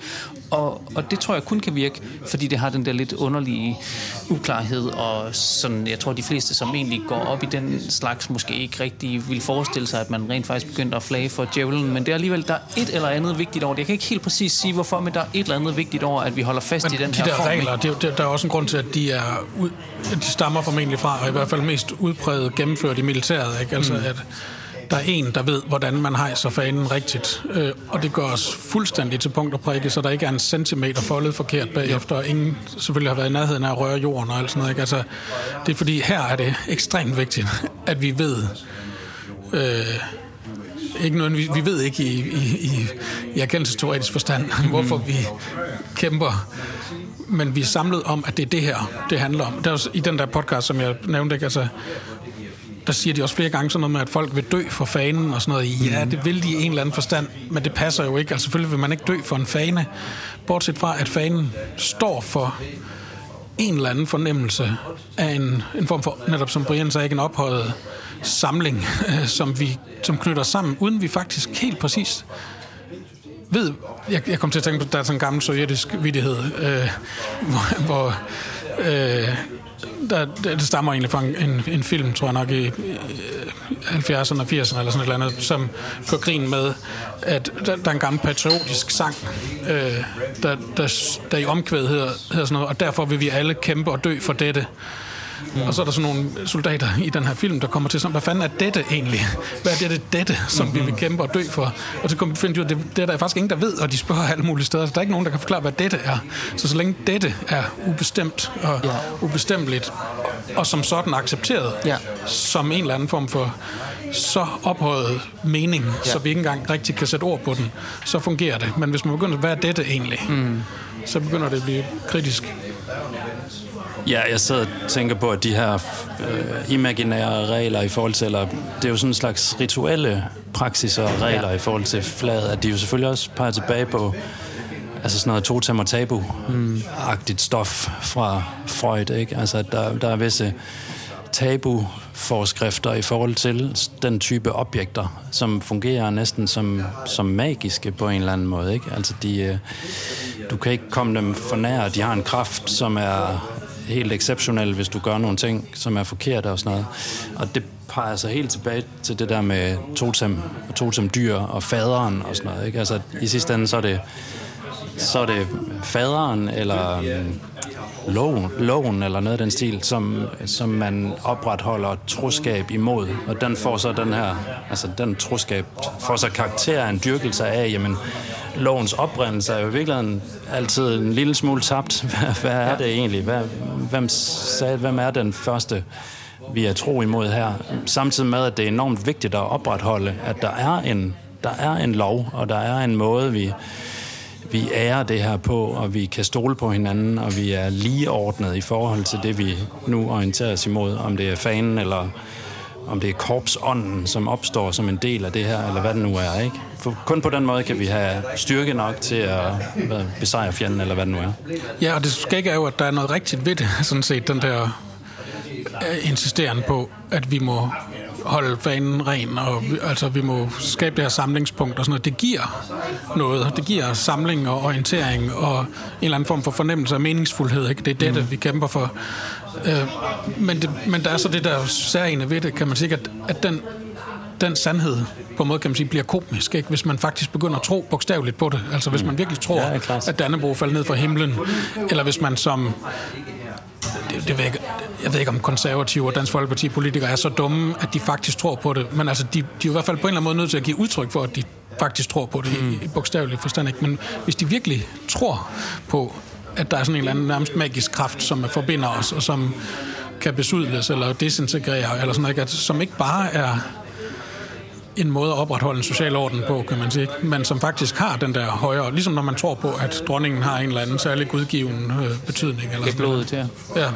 Og, og det tror jeg kun kan virke, fordi det har den der lidt underlige uklarhed, og sådan, jeg tror, de fleste, som egentlig går op i den slags, måske ikke rigtig vil forestille sig, at man rent faktisk begynder at flage for djævlen, men det er alligevel, der er et eller andet vigtigt over det. Jeg kan ikke helt præcis sige, hvorfor, men der er et eller andet vigtigt over, at vi holder fast men i den de her der form. regler, det, det, der er også en grund til, at de er ud, de stammer formentlig fra, og i hvert fald mest udpræget gennemført i militæret, ikke? Altså, mm. at der er en, der ved, hvordan man hejser fanen rigtigt. Øh, og det gør os fuldstændig til punkt og prikke, så der ikke er en centimeter foldet forkert bagefter, og ingen selvfølgelig har været i nærheden af at røre jorden og alt sådan noget. Ikke? Altså, det er fordi, her er det ekstremt vigtigt, at vi ved... Øh, ikke noget, vi, vi ved ikke i, i, i, i erkendelsesteoretisk forstand, <laughs> hvorfor vi kæmper men vi er samlet om, at det er det her, det handler om. Der er I den der podcast, som jeg nævnte, ikke? Altså, der siger de også flere gange sådan noget med, at folk vil dø for fanen og sådan noget. Ja, det vil de i en eller anden forstand, men det passer jo ikke. Altså selvfølgelig vil man ikke dø for en fane, bortset fra, at fanen står for en eller anden fornemmelse af en, en form for, netop som Brian sagde, en ophøjet samling, øh, som vi som knytter sammen, uden vi faktisk helt præcis ved, jeg, jeg kom til at tænke på, der er sådan en gammel sovjetisk vidighed, øh, hvor, hvor øh, der, det stammer egentlig fra en, en film, tror jeg nok, i, øh, 70'erne og 80'erne eller sådan et eller andet, som går grin med, at der, der er en gammel patriotisk sang, øh, der, der, der i omkvædet hedder, hedder sådan noget, og derfor vil vi alle kæmpe og dø for dette. Mm. Og så er der sådan nogle soldater i den her film, der kommer til sådan, hvad fanden er dette egentlig? Hvad er det, dette, som mm-hmm. vi vil kæmpe og dø for? Og så kommer vi finde ud af, det, det er der faktisk ingen, der ved, og de spørger alle mulige steder. Så der er ikke nogen, der kan forklare, hvad dette er. Så så længe dette er ubestemt og ja. ubestemmeligt, og som sådan accepteret, ja. som en eller anden form for så ophøjet mening, ja. så vi ikke engang rigtig kan sætte ord på den, så fungerer det. Men hvis man begynder, hvad er dette egentlig? Mm. Så begynder det at blive kritisk. Ja, jeg sidder og tænker på, at de her øh, imaginære regler i forhold til, eller det er jo sådan en slags rituelle praksiser og regler ja. i forhold til flaget, at de jo selvfølgelig også peger tilbage på altså sådan noget totem og tabu-agtigt stof fra Freud, ikke? Altså, at der, der er visse tabu-forskrifter i forhold til den type objekter, som fungerer næsten som, som magiske på en eller anden måde, ikke? Altså, de, øh, du kan ikke komme dem for nær. De har en kraft, som er helt exceptionel, hvis du gør nogle ting, som er forkerte og sådan noget. Og det peger sig helt tilbage til det der med totem, totem dyr og faderen og sådan noget. Ikke? Altså, i sidste ende, så er det, så er det faderen eller loven, loven eller noget af den stil, som, som man opretholder troskab imod. Og den får så den her, altså den troskab får så karakter af en dyrkelse af, jamen, lovens oprindelse er jo i virkeligheden altid en lille smule tabt. <laughs> Hvad, hvad er det egentlig? Hvad, hvem, sagde, hvem er den første, vi er tro imod her? Samtidig med, at det er enormt vigtigt at opretholde, at der er en, der er en lov, og der er en måde, vi, vi ærer det her på, og vi kan stole på hinanden, og vi er ligeordnet i forhold til det, vi nu orienterer os imod, om det er fanen eller om det er korpsånden, som opstår som en del af det her, eller hvad det nu er. Ikke? For kun på den måde kan vi have styrke nok til at besejre fjenden, eller hvad det nu er. Ja, og det skal ikke er jo, at der er noget rigtigt ved det, <laughs> sådan set, den der øh, insisterende insisteren på, at vi må holde fanen ren, og vi, altså vi må skabe det her samlingspunkt og sådan noget. Det giver noget. Det giver samling og orientering og en eller anden form for fornemmelse af meningsfuldhed. Ikke? Det er det, mm. vi kæmper for. Øh, men, det, men der er så det der særlige ved det, kan man sige, at, at den, den sandhed på en måde, kan man sige, bliver komisk, ikke? hvis man faktisk begynder at tro bogstaveligt på det. Altså hvis man virkelig tror, ja, at Dannebro falder ned fra himlen, eller hvis man som det, det ved jeg, jeg ved ikke, om konservative og Dansk Folkeparti politikere er så dumme, at de faktisk tror på det. Men altså, de, de er i hvert fald på en eller anden måde nødt til at give udtryk for, at de faktisk tror på det mm. i, i bogstavelig forstand. Ikke? Men hvis de virkelig tror på, at der er sådan en eller anden nærmest magisk kraft, som forbinder os, og som kan besudles eller desintegrere, eller sådan noget, som ikke bare er en måde at opretholde en social orden på, kan man sige, men som faktisk har den der højere, ligesom når man tror på, at dronningen har en eller anden særlig gudgiven øh, betydning. Eller det er blodet til. Ja.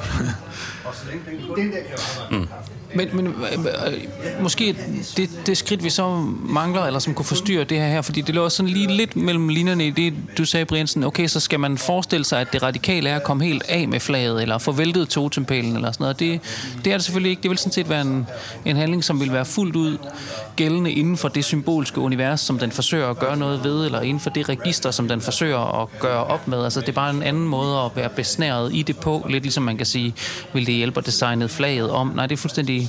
Mm. Men, men øh, måske det, det skridt, vi så mangler, eller som kunne forstyrre det her her, fordi det lå sådan lige lidt mellem linjerne i det, du sagde, Briansen, okay, så skal man forestille sig, at det radikale er at komme helt af med flaget, eller få væltet totempælen, eller sådan noget. Det, det er det selvfølgelig ikke. Det vil sådan set være en, en handling, som vil være fuldt ud gældende inden for det symbolske univers, som den forsøger at gøre noget ved, eller inden for det register, som den forsøger at gøre op med. Altså, det er bare en anden måde at være besnæret i det på, lidt ligesom man kan sige, vil det hjælper at designe flaget om? Nej, det er fuldstændig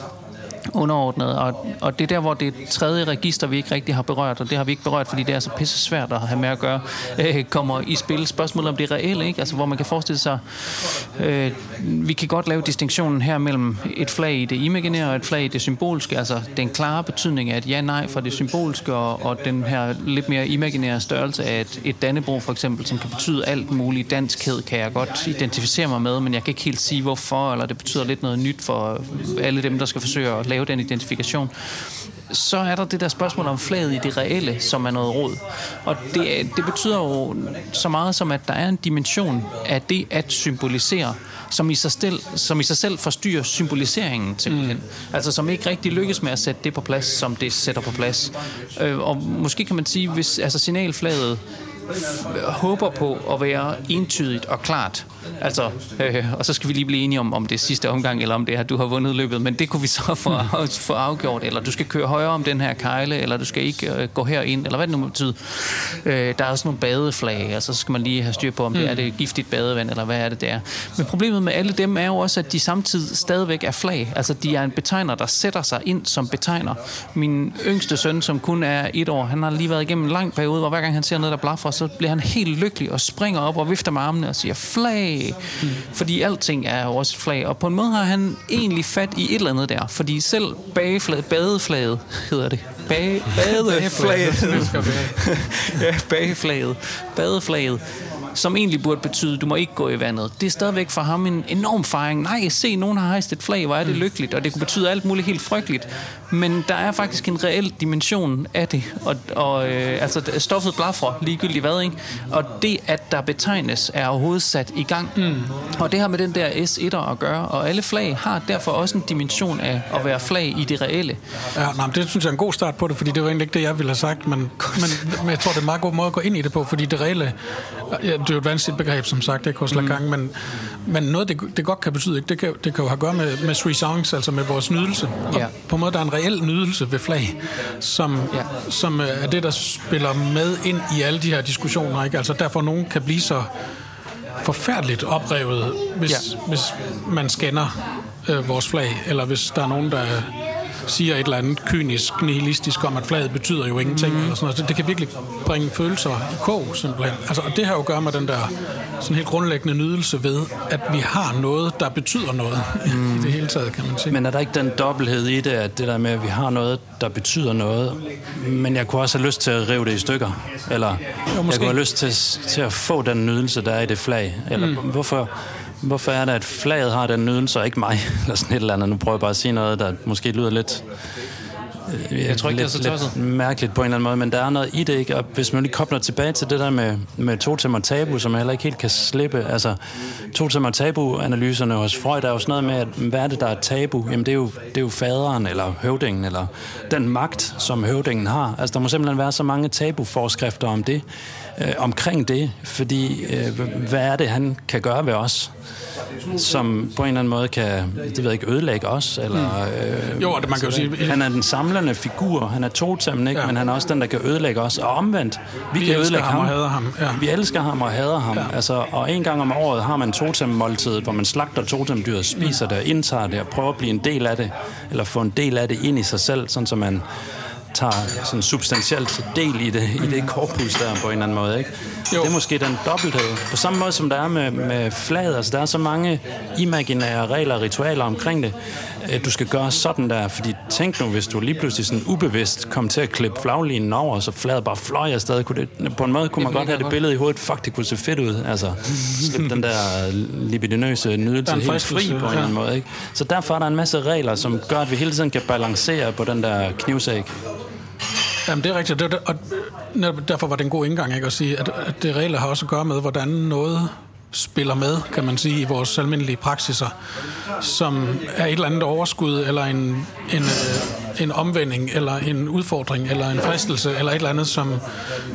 underordnet, og, og det er der, hvor det tredje register, vi ikke rigtig har berørt, og det har vi ikke berørt, fordi det er så pisse svært at have med at gøre, øh, kommer i spil. Spørgsmålet om det reelle, ikke? Altså, hvor man kan forestille sig, øh, vi kan godt lave distinktionen her mellem et flag i det imaginære og et flag i det symbolske, altså den klare betydning af et ja-nej fra det symbolske, og, og den her lidt mere imaginære størrelse af et, et dannebro for eksempel, som kan betyde alt muligt danskhed, kan jeg godt identificere mig med, men jeg kan ikke helt sige hvorfor, eller det betyder lidt noget nyt for alle dem, der skal forsøge at lave den identifikation, så er der det der spørgsmål om flaget i det reelle, som er noget råd. Og det, det betyder jo så meget som, at der er en dimension af det at symbolisere, som i sig selv, som i sig selv forstyrrer symboliseringen simpelthen. Mm. Altså som ikke rigtig lykkes med at sætte det på plads, som det sætter på plads. Øh, og måske kan man sige, hvis altså signalflaget håber på at være entydigt og klart. Altså, øh, og så skal vi lige blive enige om, om det er sidste omgang, eller om det er, du har vundet løbet, men det kunne vi så få, <laughs> mm. få afgjort, eller du skal køre højere om den her kejle, eller du skal ikke øh, gå herind, eller hvad det nu betyder. Øh, der er også nogle badeflag, og så skal man lige have styr på, om det er det giftigt badevand, eller hvad er det der. Men problemet med alle dem er jo også, at de samtidig stadigvæk er flag. Altså, de er en betegner, der sætter sig ind som betegner. Min yngste søn, som kun er et år, han har lige været igennem en lang periode, hvor hver gang han ser noget, der blaffer, så bliver han helt lykkelig og springer op og vifter med armene og siger flag. Mm. Fordi alting er jo også et flag. Og på en måde har han egentlig fat i et eller andet der. Fordi selv bageflaget, badeflaget hedder det. Bage, badeflaget. <laughs> <laughs> ja, bageflaget. Badeflaget som egentlig burde betyde, du må ikke gå i vandet. Det er stadigvæk for ham en enorm fejring. Nej, se, nogen har hejst et flag, hvor er det mm. lykkeligt, og det kunne betyde alt muligt helt frygteligt. Men der er faktisk en reel dimension af det, og, og øh, altså stoffet blaffer ligegyldigt hvad, ikke? Og det, at der betegnes, er overhovedet sat i gang. Mm. Og det har med den der S1'er at gøre, og alle flag har derfor også en dimension af at være flag i det reelle. Ja, nej, det synes jeg er en god start på det, fordi det var egentlig ikke det, jeg ville have sagt, men, men, men jeg tror, det er en meget god måde at gå ind i det på, fordi det reelle, ja, det er jo et vanskeligt begreb, som sagt, ikke hos mm. Lacan, men, men noget, det, det godt kan betyde, ikke? Det, kan, det kan jo have at gøre med, med jouissance, altså med vores nydelse. Og ja. på en måde, der er en reel nydelse ved flag, som, ja. som øh, er det, der spiller med ind i alle de her diskussioner. Ikke? Altså derfor nogen kan blive så forfærdeligt oprevet, hvis, ja. hvis man scanner øh, vores flag, eller hvis der er nogen, der siger et eller andet kynisk, nihilistisk om, at flaget betyder jo ingenting. Mm. Eller sådan noget. Det, det kan virkelig bringe følelser i kog, simpelthen. Altså, og det har jo at gøre med den der sådan helt grundlæggende nydelse ved, at vi har noget, der betyder noget mm. <laughs> i det hele taget, kan man sige. Men er der ikke den dobbelthed i det, at det der med, at vi har noget, der betyder noget, men jeg kunne også have lyst til at rive det i stykker? Eller jo, jeg kunne have lyst til, til at få den nydelse, der er i det flag? Eller mm. hvorfor Hvorfor er det, at flaget har den nydelse, og ikke mig? <laughs> Eller sådan et eller andet. Nu prøver jeg bare at sige noget, der måske lyder lidt... Øh, jeg tror ikke, lidt, det er så lidt mærkeligt på en eller anden måde, men der er noget i det, ikke? Og hvis man lige kobler tilbage til det der med, med totem og tabu, som jeg heller ikke helt kan slippe. Altså, totem og tabu-analyserne hos Freud er jo sådan noget med, at hvad er det, der er tabu? Jamen, det er jo, det er jo faderen, eller høvdingen, eller den magt, som høvdingen har. Altså, der må simpelthen være så mange tabu-forskrifter om det, øh, omkring det, fordi øh, hvad er det, han kan gøre ved os? som på en eller anden måde kan, det ved jeg ikke, ødelægge os, eller... Øh, jo, det man kan jo sige... Han er den samlende figur, han er totem, ikke? Ja. men han er også den, der kan ødelægge os, og omvendt, vi, vi kan ødelægge ham. ham. Og ham. Ja. Vi elsker ham og hader ham. Ja. Altså, og en gang om året har man totemmåltidet, hvor man slagter totemdyret, spiser det, indtager det, og prøver at blive en del af det, eller få en del af det ind i sig selv, sådan så man tager sådan substantielt del i det, i det korpus der på en eller anden måde. Ikke? Jo. Det er måske den dobbelthed. På samme måde som der er med, med flaget. Altså, der er så mange imaginære regler og ritualer omkring det. Du skal gøre sådan der, fordi tænk nu, hvis du lige pludselig sådan ubevidst kom til at klippe flaglinen over, så flaget bare fløj afsted. Kunne det, på en måde kunne man godt have det billede i hovedet. Fuck, det kunne se fedt ud. Altså, slippe den der libidinøse nydelse helt fri på en eller anden måde. Ikke? Så derfor er der en masse regler, som gør, at vi hele tiden kan balancere på den der knivsæk. Jamen, det er rigtigt. Det, og derfor var det en god indgang ikke, at sige, at, at det regler har også at gøre med, hvordan noget spiller med, kan man sige, i vores almindelige praksiser, som er et eller andet overskud, eller en, en, øh, en omvending, eller en udfordring, eller en fristelse, eller et eller andet, som,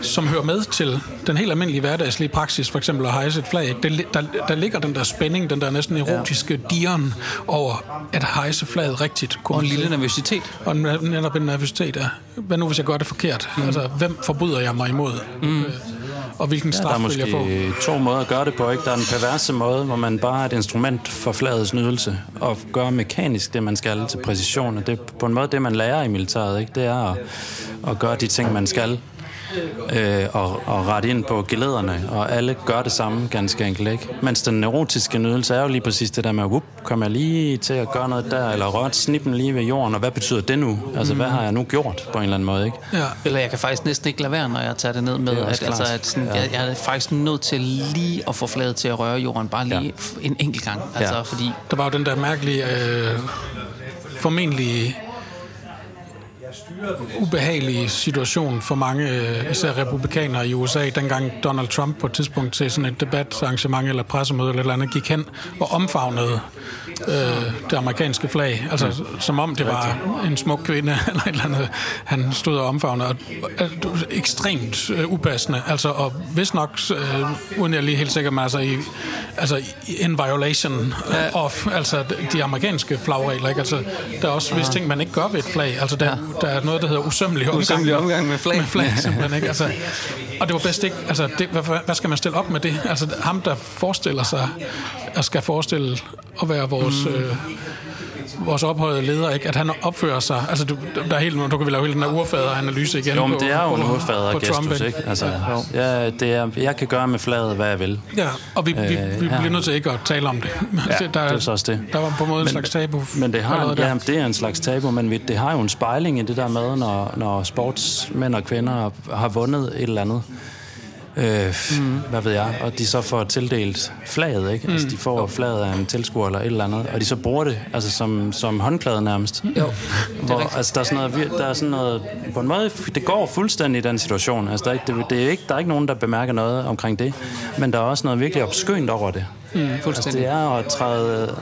som hører med til den helt almindelige hverdagslige praksis, for eksempel at hejse et flag. Det, der, der ligger den der spænding, den der næsten erotiske dieren over at hejse flaget rigtigt. Og en lille nervøsitet. Og netop en nervøsitet, ja. Hvad nu, hvis jeg gør det forkert? Mm. Altså, hvem forbryder jeg mig imod? Mm. Og hvilken straf ja, vil jeg få? Der er måske to måder at gøre det på. Ikke? Der er den perverse måde, hvor man bare er et instrument for flagets nydelse og gør mekanisk det, man skal til præcision. Og det er på en måde det, man lærer i militæret. Ikke? Det er at, at gøre de ting, man skal øh, og, og rette ind på gelederne, og alle gør det samme ganske enkelt, ikke? Mens den neurotiske nydelse er jo lige præcis det der med, whoop, kommer jeg lige til at gøre noget der, eller røre snippen lige ved jorden, og hvad betyder det nu? Altså, mm. hvad har jeg nu gjort på en eller anden måde, ikke? Ja. Eller jeg kan faktisk næsten ikke lade være, når jeg tager det ned med, det at, altså, at sådan, ja. jeg, jeg er faktisk nødt til lige at få fladet til at røre jorden, bare lige ja. en enkelt gang. Altså, ja. fordi... Der var jo den der mærkelige, øh, formentlig ubehagelig situation for mange, øh, især republikanere i USA, dengang Donald Trump på et tidspunkt til sådan et debatarrangement eller pressemøde eller, eller andet gik hen og omfavnede øh, det amerikanske flag. Altså mm. som om det var en smuk kvinde <laughs> eller et eller andet, han stod og omfavnede. Og, øh, ekstremt øh, upassende. Altså, og hvis nok, øh, uden jeg lige helt sikker mig, altså, i, altså en violation ja. of altså, de amerikanske flagregler. Ikke? Altså, der er også visse ting, man ikke gør ved et flag. Altså, der, ja. Der er noget, der hedder usømmelig omgang, usømmelig omgang med flag. Med flag <laughs> simpelthen, ikke? Altså, og det var bedst ikke, altså, det, hvad, hvad skal man stille op med det? Altså, ham, der forestiller sig, og skal forestille at være vores... Mm. Øh, vores ophøjede leder, ikke? at han opfører sig... Altså, du, der er helt, du kan vel lave hele den her urfader-analyse igen. Jo, men det er jo på, en urfader-gestus, ikke? Altså, ja. Ja, det er, jeg kan gøre med fladet, hvad jeg vil. Ja, og vi, vi, øh, vi bliver nødt til ikke at tale om det. Ja, <laughs> der, det er så også det. Der var på en måde men, en slags tabu. Men det, har, ja, det er en slags tabu, men det har jo en spejling i det der med, når, når sportsmænd og kvinder har vundet et eller andet øh, mm. hvad ved jeg, og de så får tildelt flaget, ikke? Mm. Altså, de får flaget af en tilskuer eller et eller andet, og de så bruger det altså, som, som håndklæde nærmest. Jo, Hvor, altså, der er sådan noget, der er sådan noget, på en måde, det går fuldstændig i den situation. Altså, der, er ikke, det, det er ikke, der er ikke nogen, der bemærker noget omkring det, men der er også noget virkelig opskønt over det. Mm, Altså, det er at træde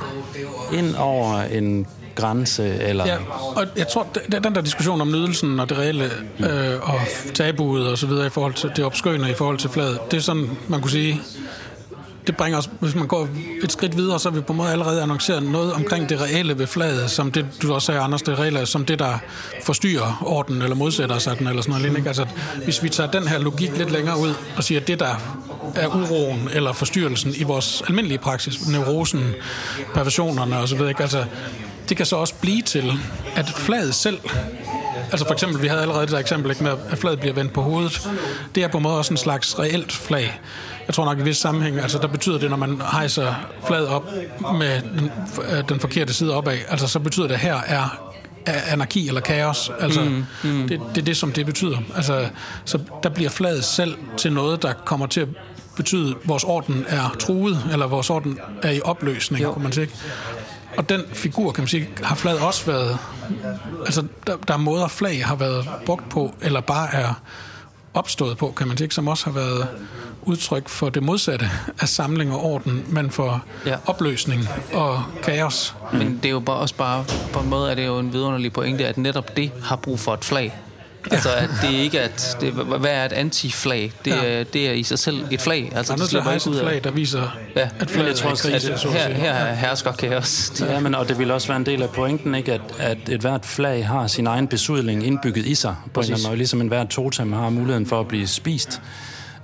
ind over en grænse, eller... Ja, og jeg tror, den der diskussion om nydelsen og det reelle, øh, og tabuet og så videre i forhold til det opskønne i forhold til fladet, det er sådan, man kunne sige, det bringer os, hvis man går et skridt videre, så har vi på en måde allerede annonceret noget omkring det reelle ved flaget, som det, du også sagde, Anders, det reelle, som det, der forstyrrer orden eller modsætter sig den, eller sådan noget lignende. Altså, hvis vi tager den her logik lidt længere ud og siger, at det, der er uroen eller forstyrrelsen i vores almindelige praksis, neurosen, perversionerne osv., ikke? altså, det kan så også blive til, at flaget selv Altså for eksempel, vi havde allerede det der eksempel ikke, med, at flaget bliver vendt på hovedet. Det er på en måde også en slags reelt flag. Jeg tror nok i vis sammenhæng, altså der betyder det, når man hejser flaget op med den, øh, den forkerte side opad, altså så betyder det, her er er anarki eller kaos. Altså, mm, mm. Det, det er det, som det betyder. Altså, så der bliver flaget selv til noget, der kommer til at betyde, at vores orden er truet, eller vores orden er i opløsning, Jo. kunne man sige. Og den figur, kan man sige, har flaget også været... Altså, der, der er måder, flag har været brugt på, eller bare er opstået på, kan man sige, som også har været udtryk for det modsatte af samling og orden, men for Ja. opløsning og kaos. Men det er jo bare, også bare, på en måde er det jo en vidunderlig pointe, at netop det har brug for et flag. Altså, at det ikke er et, det, hvad er et anti-flag? Det, Ja. er, det er i sig selv et flag. Altså, Der er det nødt til at slipper hejse ikke et ud af. flag, der viser, Ja, at flaget jeg tror er også, krise. at så at Her, her hersker kaos. Ja, men, og det vil også være en del af pointen, ikke? At, at et hvert flag har sin egen besudling indbygget i sig, på en eller anden måde, ligesom en hvert totem har muligheden for at blive spist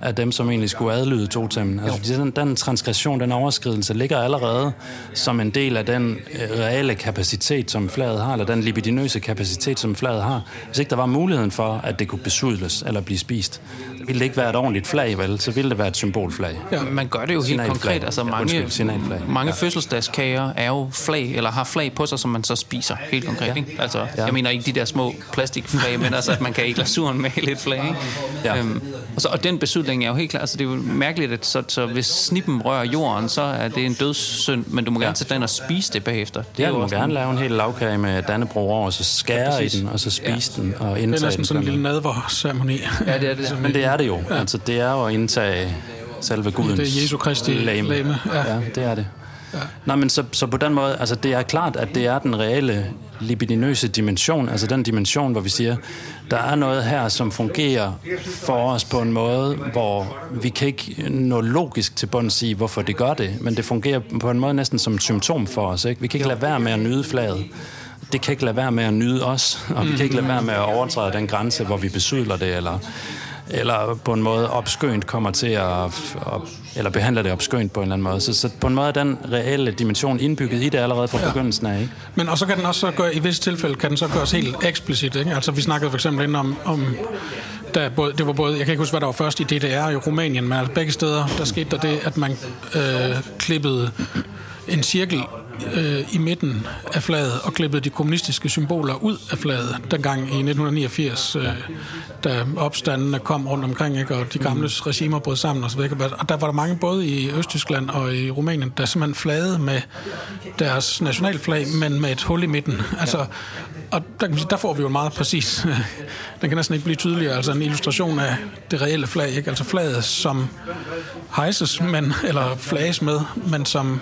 af dem, som egentlig skulle adlyde totemmen. Altså, den, den transgression, den overskridelse, ligger allerede som en del af den øh, reelle kapacitet, som flaget har, eller den libidinøse kapacitet, som flaget har. Hvis ikke der var muligheden for, at det kunne besudles eller blive spist, ville det ikke være et ordentligt flag, vel? Så ville det være et symbolflag. Ja. Man gør det jo helt konkret. Altså Ja, mange, undskyld, signalflag. mange fødselsdagskager er jo flag, eller har flag på sig, som man så spiser. Helt konkret, ja. ikke? Altså, ja. jeg mener ikke de der små plastikflag, men altså, at man kan i glasuren male et flag, ikke? Ja. Øhm, og, så, og den besydling er jo helt klar. Altså, det er jo mærkeligt, at så, så hvis snippen rører jorden, så er det en dødssynd, men du må gerne Ja. sætte den og spise det bagefter. Det Ja, er du jo må også gerne lave en hel lavkage med Dannebro over, og så skære ja, i den, og så spise ja. den og Det er indtage næsten den. sådan en den lille nadver-ceremoni. Ja, det er det. Men det er det jo. Ja. Altså, det er jo at indtage selve Gudens Det er Jesu Kristi lame. legeme, ja. Ja. ja, det er det. Ja. Men så, så på den måde, altså det er klart, at det er den reelle libidinøse dimension, altså den dimension, hvor vi siger, der er noget her, som fungerer for os på en måde, hvor vi kan ikke nå logisk til bunds i, hvorfor det gør det, men det fungerer på en måde næsten som et symptom for os. Ikke? Vi kan ikke lade være med at nyde flaget. Det kan ikke lade være med at nyde os, og vi kan ikke lade være med at overtræde den grænse, hvor vi besydler det, eller eller på en måde opskønt kommer til at, op, eller behandler det opskønt på en eller anden måde. Så, så på en måde er den reelle dimension indbygget i det allerede fra ja. begyndelsen af, ikke? Men og så kan den også så gøre, i visse tilfælde kan den så gøres helt eksplicit. Ikke? Altså vi snakkede for eksempel inden om, om der både, det var både, jeg kan ikke huske, hvad der var først i DDR i Rumænien, men altså begge steder, der skete der det, at man øh, klippede en cirkel øh, i midten af flaget og klippede de kommunistiske symboler ud af flaget, dengang i 1989, øh, da opstandene kom rundt omkring, ikke, og de gamle regimer brød sammen osv. Og der var der mange, både i Østtyskland og i Rumænien, der simpelthen flagede med deres nationalflag, men med et hul i midten. Altså, og der, kan sige, der får vi jo meget præcis, <laughs> den kan næsten ikke blive tydeligere, altså en illustration af det reelle flag, ikke? altså flaget, som hejses, men, eller flages med, men som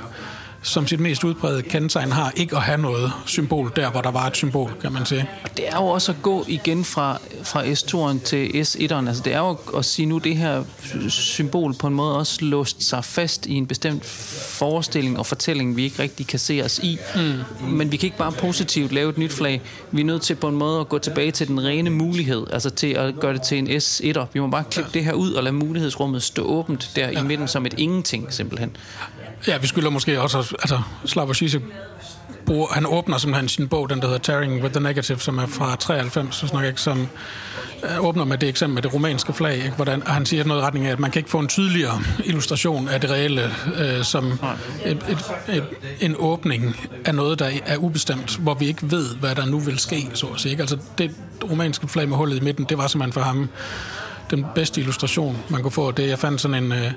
som sit mest udbredte kendetegn har ikke at have noget symbol der, hvor der var et symbol, kan man sige. Og det er jo også at gå igen fra, fra S2'eren til S1'eren. Altså det er jo at sige nu, det her symbol på en måde også låst sig fast i en bestemt forestilling og fortælling, vi ikke rigtig kan se os i. Mm. Men vi kan ikke bare positivt lave et nyt flag. Vi er nødt til på en måde at gå tilbage til den rene mulighed, altså til at gøre det til en S1'er. Vi må bare klippe ja. det her ud og lade mulighedsrummet stå åbent der ja. i midten som et ingenting, simpelthen. Ja, vi skylder måske også, altså Slavoj Žižek bruger, han åbner simpelthen sin bog, den der hedder Tearing with the Negative, som er fra 93, så snakker ikke, som øh, åbner med det eksempel med det romanske flag, ikke? Hvordan, han siger noget i retning af, at man kan ikke få en tydeligere illustration af det reelle, øh, som et, et, et, en åbning af noget, der er ubestemt, hvor vi ikke ved, hvad der nu vil ske, så at sige. Ikke? Altså det romanske flag med hullet i midten, det var simpelthen for ham den bedste illustration, man kunne få. Det, jeg fandt sådan en, øh,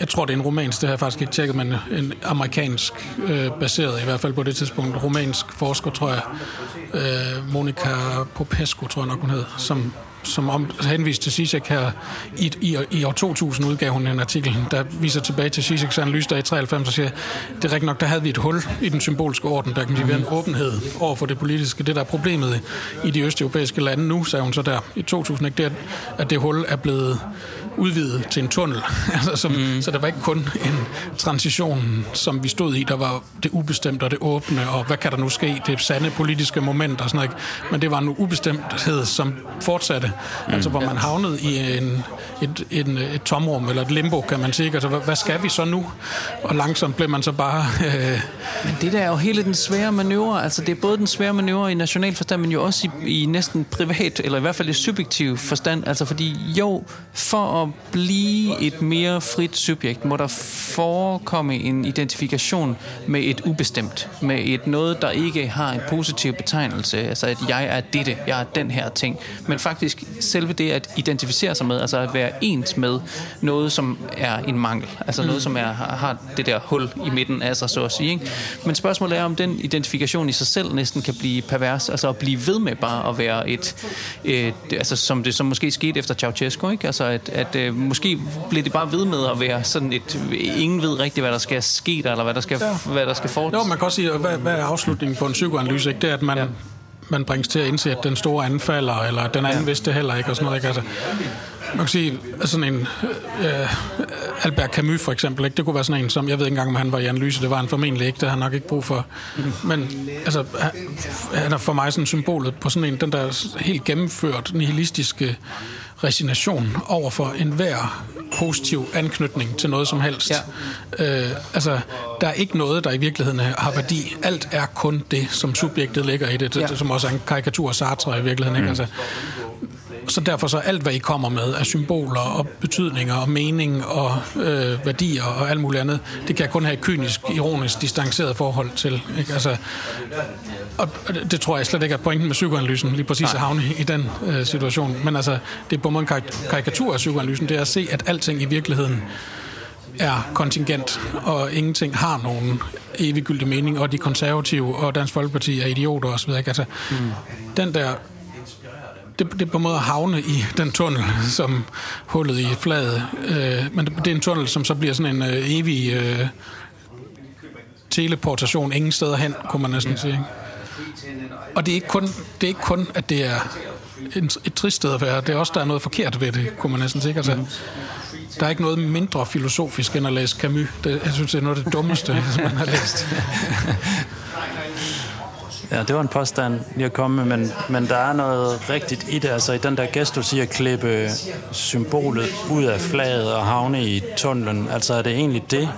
jeg tror det er en romansk, det har jeg faktisk ikke tjekket, men en amerikansk øh, baseret, i hvert fald på det tidspunkt, romansk forsker, tror jeg, øh, Monica Popescu, tror jeg nok hun hed, som som om, henvist til Zizek her, i, i, i år 2000 udgav hun en artikel, der viser tilbage til Zizeks analyse der i 93, og siger, det er rigtigt nok, der havde vi et hul i den symbolske orden, der kan sige, en åbenhed over for det politiske. Det, der er problemet i de østeuropæiske lande nu, sagde hun så der i 2000, ikke, det er, at det hul er blevet udvidet til en tunnel. <laughs> altså, som, mm. Så der var ikke kun en transition, som vi stod i, der var det ubestemte og det åbne, og hvad kan der nu ske, det sande politiske moment og sådan noget. Men det var en ubestemthed, som fortsatte, mm. altså hvor man havnede i en, et, en, et tomrum, eller et limbo, kan man sige. Altså, hvad skal vi så nu? Og langsomt blev man så bare... Øh... Men det der er jo hele den svære manøvre, altså det er både den svære manøvre i national forstand, men jo også i, i næsten privat, eller i hvert fald i subjektiv forstand, altså fordi jo, for at blive et mere frit subjekt, må der forekomme en identifikation med et ubestemt, med et noget, der ikke har en positiv betegnelse, altså at jeg er dette, jeg er den her ting, men faktisk selve det at identificere sig med, altså at være ens med noget, som er en mangel, altså noget, som er, har det der hul i midten af sig, så at sige. Ikke? Men spørgsmålet er, om den identifikation i sig selv næsten kan blive pervers, altså at blive ved med bare at være et, et altså som det som måske skete efter Ceausescu, ikke? altså at, at øh, måske bliver det bare ved med at være sådan et, ingen ved rigtigt, hvad der skal ske der, eller hvad der skal, ja. hvad der skal foregå. Jo, man kan også sige, hvad, hvad er afslutningen på en psykoanalyse? Ikke? Det er, at man, ja. man bringes til at indse, at den store anfalder, eller den anden ja. vidste heller ikke, og sådan noget. Ikke? Altså, man kan sige, sådan en øh, Albert Camus for eksempel, ikke? det kunne være sådan en, som jeg ved ikke engang, om han var i analyse, det var han formentlig ikke, det har han nok ikke brug for. Men altså, han er for mig sådan symbolet på sådan en, den der helt gennemført nihilistiske resignation over for enhver positiv anknytning til noget som helst. Ja. Øh, altså, der er ikke noget, der i virkeligheden har værdi. Alt er kun det, som subjektet ligger i det, ja. som også er en karikatur af Sartre i virkeligheden. Ikke? Mm. Altså, så derfor så alt, hvad I kommer med af symboler og betydninger og mening og øh, værdier og alt muligt andet, det kan jeg kun have et kynisk, ironisk, distanceret forhold til. Ikke? Altså, og det tror jeg slet ikke er pointen med psykoanalysen, lige præcis at havne i den øh, situation. Men altså, det er på en karikatur af psykoanalysen, det er at se, at alting i virkeligheden er kontingent, og ingenting har nogen eviggyldig mening, og de konservative og Dansk Folkeparti er idioter osv. Altså, mm. Den der det, det er på en måde at havne i den tunnel, som hullet i fladet. Øh, men det, det er en tunnel, som så bliver sådan en øh, evig øh, teleportation ingen steder hen, kunne man næsten sige. Og det er ikke kun, det er ikke kun at det er en, et trist sted at være. Det er også, der er noget forkert ved det, kunne man næsten sige. Altså, der er ikke noget mindre filosofisk end at læse Camus. Det, jeg synes, det er noget af det dummeste, <laughs> man har læst. Ja, det var en påstand jeg kom med, men, men der er noget rigtigt i det. Altså i den der gæst, du siger, klippe symbolet ud af flaget og havne i tunnelen. Altså er det egentlig det?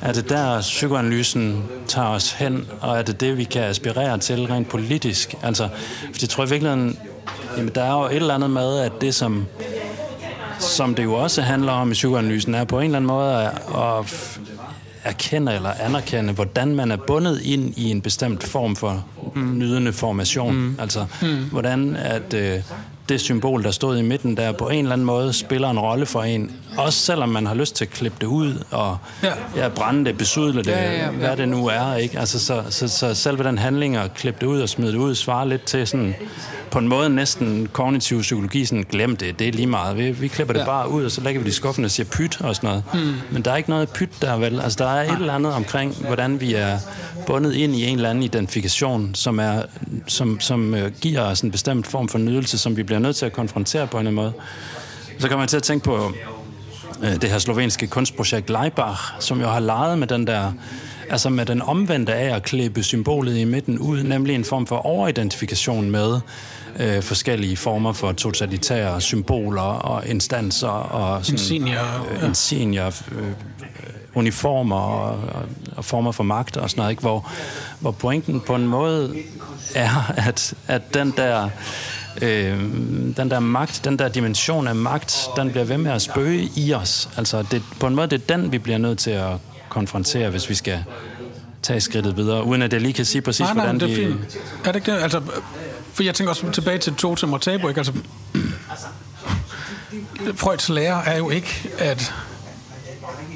Er det der, psykoanalysen tager os hen, og er det det, vi kan aspirere til rent politisk? Altså, for jeg tror i virkeligheden, jamen, der er jo et eller andet med, at det som som det jo også handler om i psykoanalysen, er på en eller anden måde at, at erkende eller anerkende, hvordan man er bundet ind i en bestemt form for mm. nydende formation. Mm. Altså, mm. hvordan at øh, det symbol, der stod i midten der, på en eller anden måde spiller en rolle for en. Også selvom man har lyst til at klippe det ud, og ja. Ja, brænde det, besudle det, ja, ja, ja. hvad det nu er. Ikke? Altså, så, så, så selve den handling at klippe det ud og smide det ud, svarer lidt til sådan på en måde næsten kognitiv psykologi, sådan glem det, det er lige meget. Vi, vi klipper det ja. bare ud, og så lægger vi det i skuffen og siger pyt og sådan noget. Mm. Men der er ikke noget pyt der, vel? Altså, der er et eller andet omkring, hvordan vi er bundet ind i en eller anden identifikation, som, er, som, som uh, giver os en bestemt form for nydelse, som vi bliver nødt til at konfrontere på en eller anden måde. Så kommer jeg til at tænke på uh, det her slovenske kunstprojekt Leibach, som jo har leget med den der altså med den omvendte af at klippe symbolet i midten ud, nemlig en form for overidentifikation med øh, forskellige former for totalitære symboler og instanser og sådan, senior, øh, en senior øh, uniformer og, og, og former for magt og sådan noget, ikke? Hvor, hvor pointen på en måde er, at, at den der øh, den der magt, den der dimension af magt, den bliver ved med at spøge i os. Altså det, på en måde det er den, vi bliver nødt til at konfrontere, hvis vi skal tage skridtet videre, uden at jeg lige kan sige præcis, nej, nej, hvordan det er de... Fint. Er det ikke det? Altså, for jeg tænker også tilbage til Totem og Tabu, ikke? Altså, Freuds lære er jo ikke, at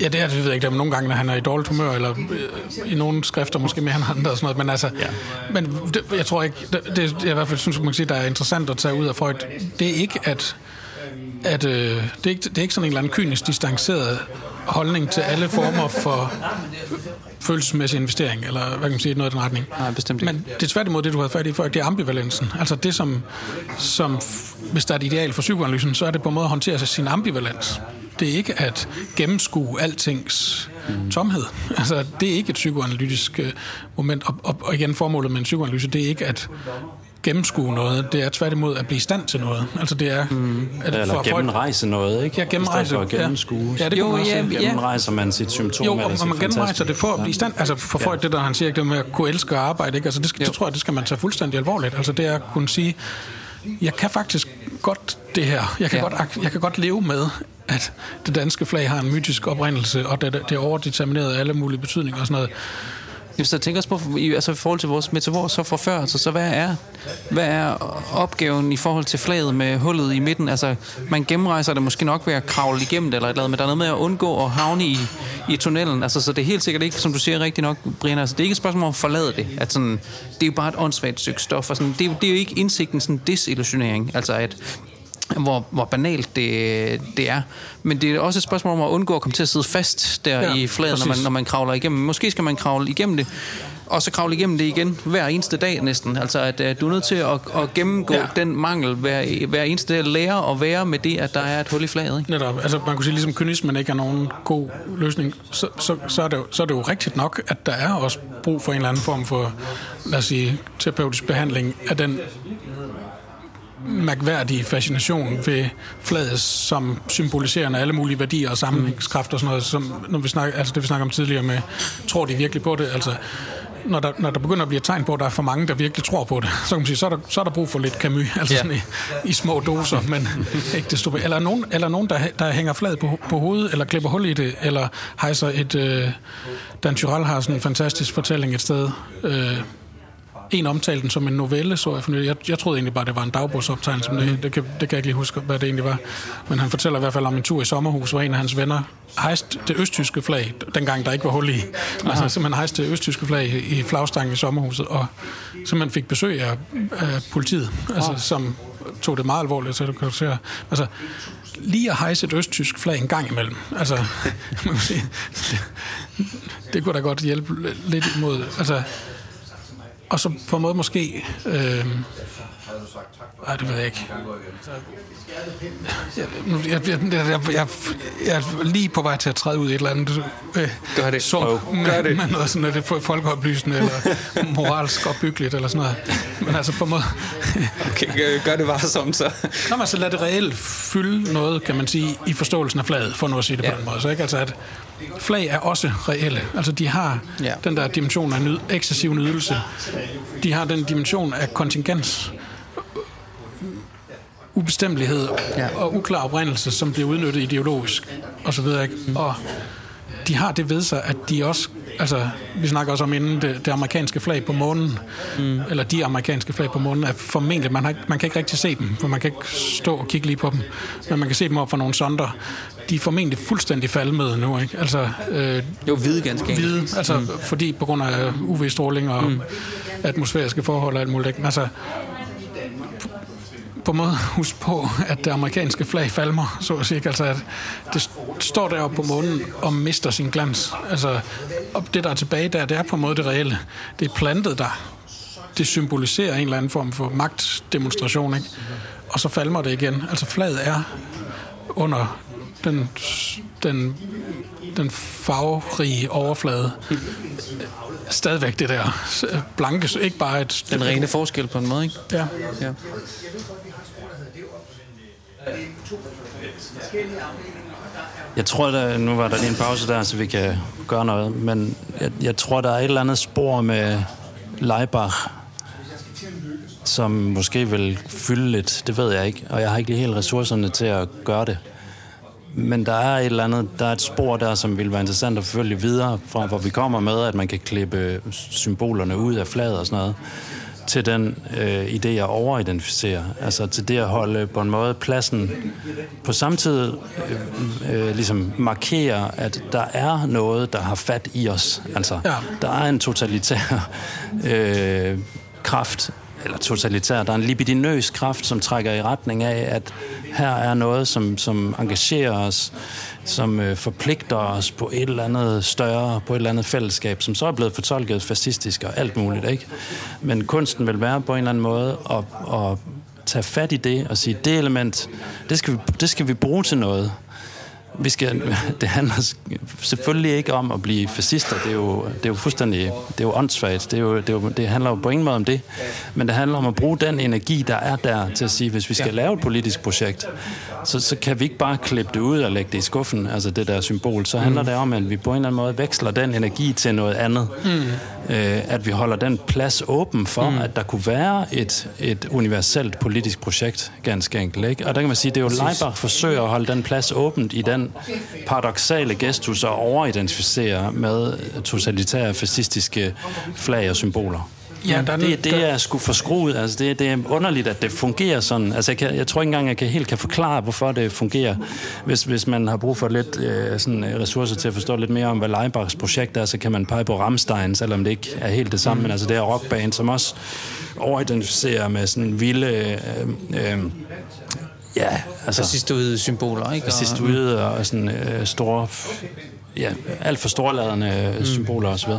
Ja, det er det, ved jeg ikke. Der er nogle gange, når han er i dårligt humør, eller øh, i nogle skrifter måske mere end andre og sådan noget. Men altså, ja. men det, jeg tror ikke, det, det, jeg i hvert fald synes, man kan sige, der er interessant at tage ud af Freud, det er ikke, at, at øh, det, er ikke, det er ikke sådan en eller anden kynisk distanceret holdning til alle former for følelsesmæssig investering, eller hvad kan man sige, noget i den retning. Nej, bestemt ikke. Men det er tværtimod det, du har fat i før, det er ambivalensen. Altså det, som, som hvis der er et ideal for psykoanalysen, så er det på en måde at håndtere sig sin ambivalens. Det er ikke at gennemskue altings mm. tomhed. Altså, det er ikke et psykoanalytisk øh, moment. Og, og, og igen, formålet med en psykoanalyse, det er ikke at gennemskue noget. Det er tværtimod at blive i stand til noget. Altså det er... Mm. At Eller for gennemrejse folk... noget, ikke? Ja, gennemrejse. for at gennemskue. Ja, ja det jo, man ja, ja. Gennemrejser man sit symptom. Jo, og man gennemrejser det for at blive i stand. Altså for folk, ja. det der han siger, det med at kunne elske og arbejde, ikke? Altså det, skal, det tror jeg, det skal man tage fuldstændig alvorligt. Altså det er at kunne sige, jeg kan faktisk godt det her. Jeg kan, ja. godt, jeg kan godt leve med, at det danske flag har en mytisk oprindelse, og det, det er overdetermineret alle mulige betydninger og sådan noget. Hvis jeg tænker på, altså i forhold til vores metafor så fra før, altså, så hvad er, hvad er opgaven i forhold til flaget med hullet i midten? Altså, man gennemrejser det måske nok ved at kravle igennem det eller et eller andet, men der er noget med at undgå at havne i, i tunnelen. Altså, så det er helt sikkert ikke, som du siger rigtig nok, Brian, altså, det er ikke et spørgsmål om at forlade det. At sådan, det er jo bare et åndssvagt stykke stof, og sådan, det, er, det er jo ikke indsigten sådan desillusionering. Altså, at hvor, hvor banalt det, det er. Men det er også et spørgsmål om at undgå at komme til at sidde fast der ja, i fladen, når man, når man kravler igennem. Måske skal man kravle igennem det, og så kravle igennem det igen hver eneste dag næsten. Altså, at, at du er nødt til at, at gennemgå ja. den mangel hver, hver eneste dag, lære at være med det, at der er et hul i flaget. Ikke? Netop. Altså, man kunne sige, ligesom kynismen ikke er nogen god løsning, så, så, så, er det jo, så er det jo rigtigt nok, at der er også brug for en eller anden form for, lad os sige, terapeutisk behandling af den mærkværdig fascination ved flaget, som symboliserer alle mulige værdier og sammenhængskraft og sådan noget, som når vi snakker, altså det vi snakker om tidligere med, tror de virkelig på det? Altså, når der, når der begynder at blive et tegn på, at der er for mange, der virkelig tror på det, <laughs> så kan man sige, så er der, så er der brug for lidt Camus, <laughs> altså ja. sådan i, i, små doser, men <laughs> ikke desto Eller nogen, eller nogen der, der hænger fladet på, på hovedet, eller klipper hul i det, eller hejser et... Øh, Dan Tyrell har sådan en fantastisk fortælling et sted, øh, en omtalte den som en novelle, så jeg fornyet. Jeg, jeg troede egentlig bare, det var en dagbogsoptegnelse, men det, det, kan, det kan jeg ikke lige huske, hvad det egentlig var. Men han fortæller i hvert fald om en tur i sommerhus, hvor en af hans venner hejste det østtyske flag, dengang der ikke var hul i. Men altså simpelthen hejste det østtyske flag i flagstangen i sommerhuset, og simpelthen fik besøg af, af politiet, altså, som tog det meget alvorligt, så du kan se. Altså, lige at hejse et østtysk flag en gang imellem. Altså, <laughs> man kan sige, det, det kunne da godt hjælpe lidt imod. Altså, og så på en måde måske... Øh, ej, det ved jeg ikke. Jeg, jeg, jeg, jeg, jeg, jeg er lige på vej til at træde ud i et eller andet øh, Gør det. Sump, med, Gør det. med noget sådan, er folkeoplysende eller moralsk opbyggeligt eller sådan noget. Men altså på en måde... okay, gør det bare som så. Nå, men altså lad det reelt fylde noget, kan man sige, i forståelsen af flaget, for nu at sige det ja. på den måde. Så ikke? Altså at flag er også reelle. Altså de har ja. den der dimension af nyd, excessiv nydelse. De har den dimension af kontingens ubestemmelighed ja. og uklar oprindelse, som bliver udnyttet ideologisk og så videre. Ikke? Og de har det ved sig, at de også, altså vi snakker også om inden det, det amerikanske flag på månen, mm. eller de amerikanske flag på månen, er formentlig, man, har, man kan ikke rigtig se dem, for man kan ikke stå og kigge lige på dem, men man kan se dem op for nogle sonder. De er formentlig fuldstændig falmede nu, ikke? Altså, øh, jo, hvide ganske Hvide, altså mm. fordi på grund af UV-stråling og mm. atmosfæriske forhold og alt muligt. Altså, på en måde huske på, at det amerikanske flag falmer, så at sige. Altså, at det står deroppe på månen og mister sin glans. Altså, og det, der er tilbage der, det er på en måde det reelle. Det er plantet der. Det symboliserer en eller anden form for magtdemonstration, ikke? Og så falmer det igen. Altså, flaget er under den, den, den farverige overflade stadigvæk det der blanke, ikke bare et... Den rene forskel på en måde, ikke? Ja. ja. Jeg tror, der, nu var der lige en pause der, så vi kan gøre noget, men jeg, jeg tror, der er et eller andet spor med Leibach, som måske vil fylde lidt, det ved jeg ikke, og jeg har ikke lige helt ressourcerne til at gøre det. Men der er et eller andet, der er et spor der, som vil være interessant at følge videre fra, hvor vi kommer med, at man kan klippe symbolerne ud af flaget og sådan noget til den øh, idé at overidentificere. Altså til det at holde på en måde pladsen på samme tid øh, øh, ligesom markere, at der er noget, der har fat i os. Altså, ja. der er en totalitær øh, kraft eller totalitær, der er en libidinøs kraft, som trækker i retning af, at her er noget, som, som engagerer os, som øh, forpligter os på et eller andet større, på et eller andet fællesskab, som så er blevet fortolket fascistisk og alt muligt, ikke? Men kunsten vil være på en eller anden måde at, at tage fat i det og sige, det element, det skal vi, det skal vi bruge til noget vi skal, <laughs> det handler selvfølgelig ikke om at blive fascister. Det er jo, det er jo fuldstændig det er jo åndssvagt. Det, er jo, det, er jo, det handler jo på ingen måde om det. Men det handler om at bruge den energi, der er der, til at sige, hvis vi skal lave et politisk projekt, så, så kan vi ikke bare klippe det ud og lægge det i skuffen, altså det der symbol. Så handler mm. det om, at vi på en eller anden måde veksler den energi til noget andet. Mm. Øh, at vi holder den plads åben for, mm. at der kunne være et, et universelt politisk projekt, ganske enkelt. Ikke? Og der kan man sige, det er jo Leibach forsøger at holde den plads åbent i den paradoxale gestus at overidentificere med totalitære, fascistiske flag og symboler. Ja, der, det, det er sgu forskruet. Altså, det, det er underligt, at det fungerer sådan. Altså, jeg, kan, jeg tror ikke engang, jeg kan helt kan forklare, hvorfor det fungerer. Hvis, hvis man har brug for lidt øh, sådan, øh, ressourcer til at forstå lidt mere om, hvad Leibachs projekt er, så kan man pege på Rammstein, selvom det ikke er helt det samme. Mm. Men altså, det er rockband, som også overidentificerer med sådan vilde... Øh, øh, Ja, altså... Fascistoide symboler, ikke? Fascistoide og sådan øh, store... Ja, alt for storladende mm. symboler osv.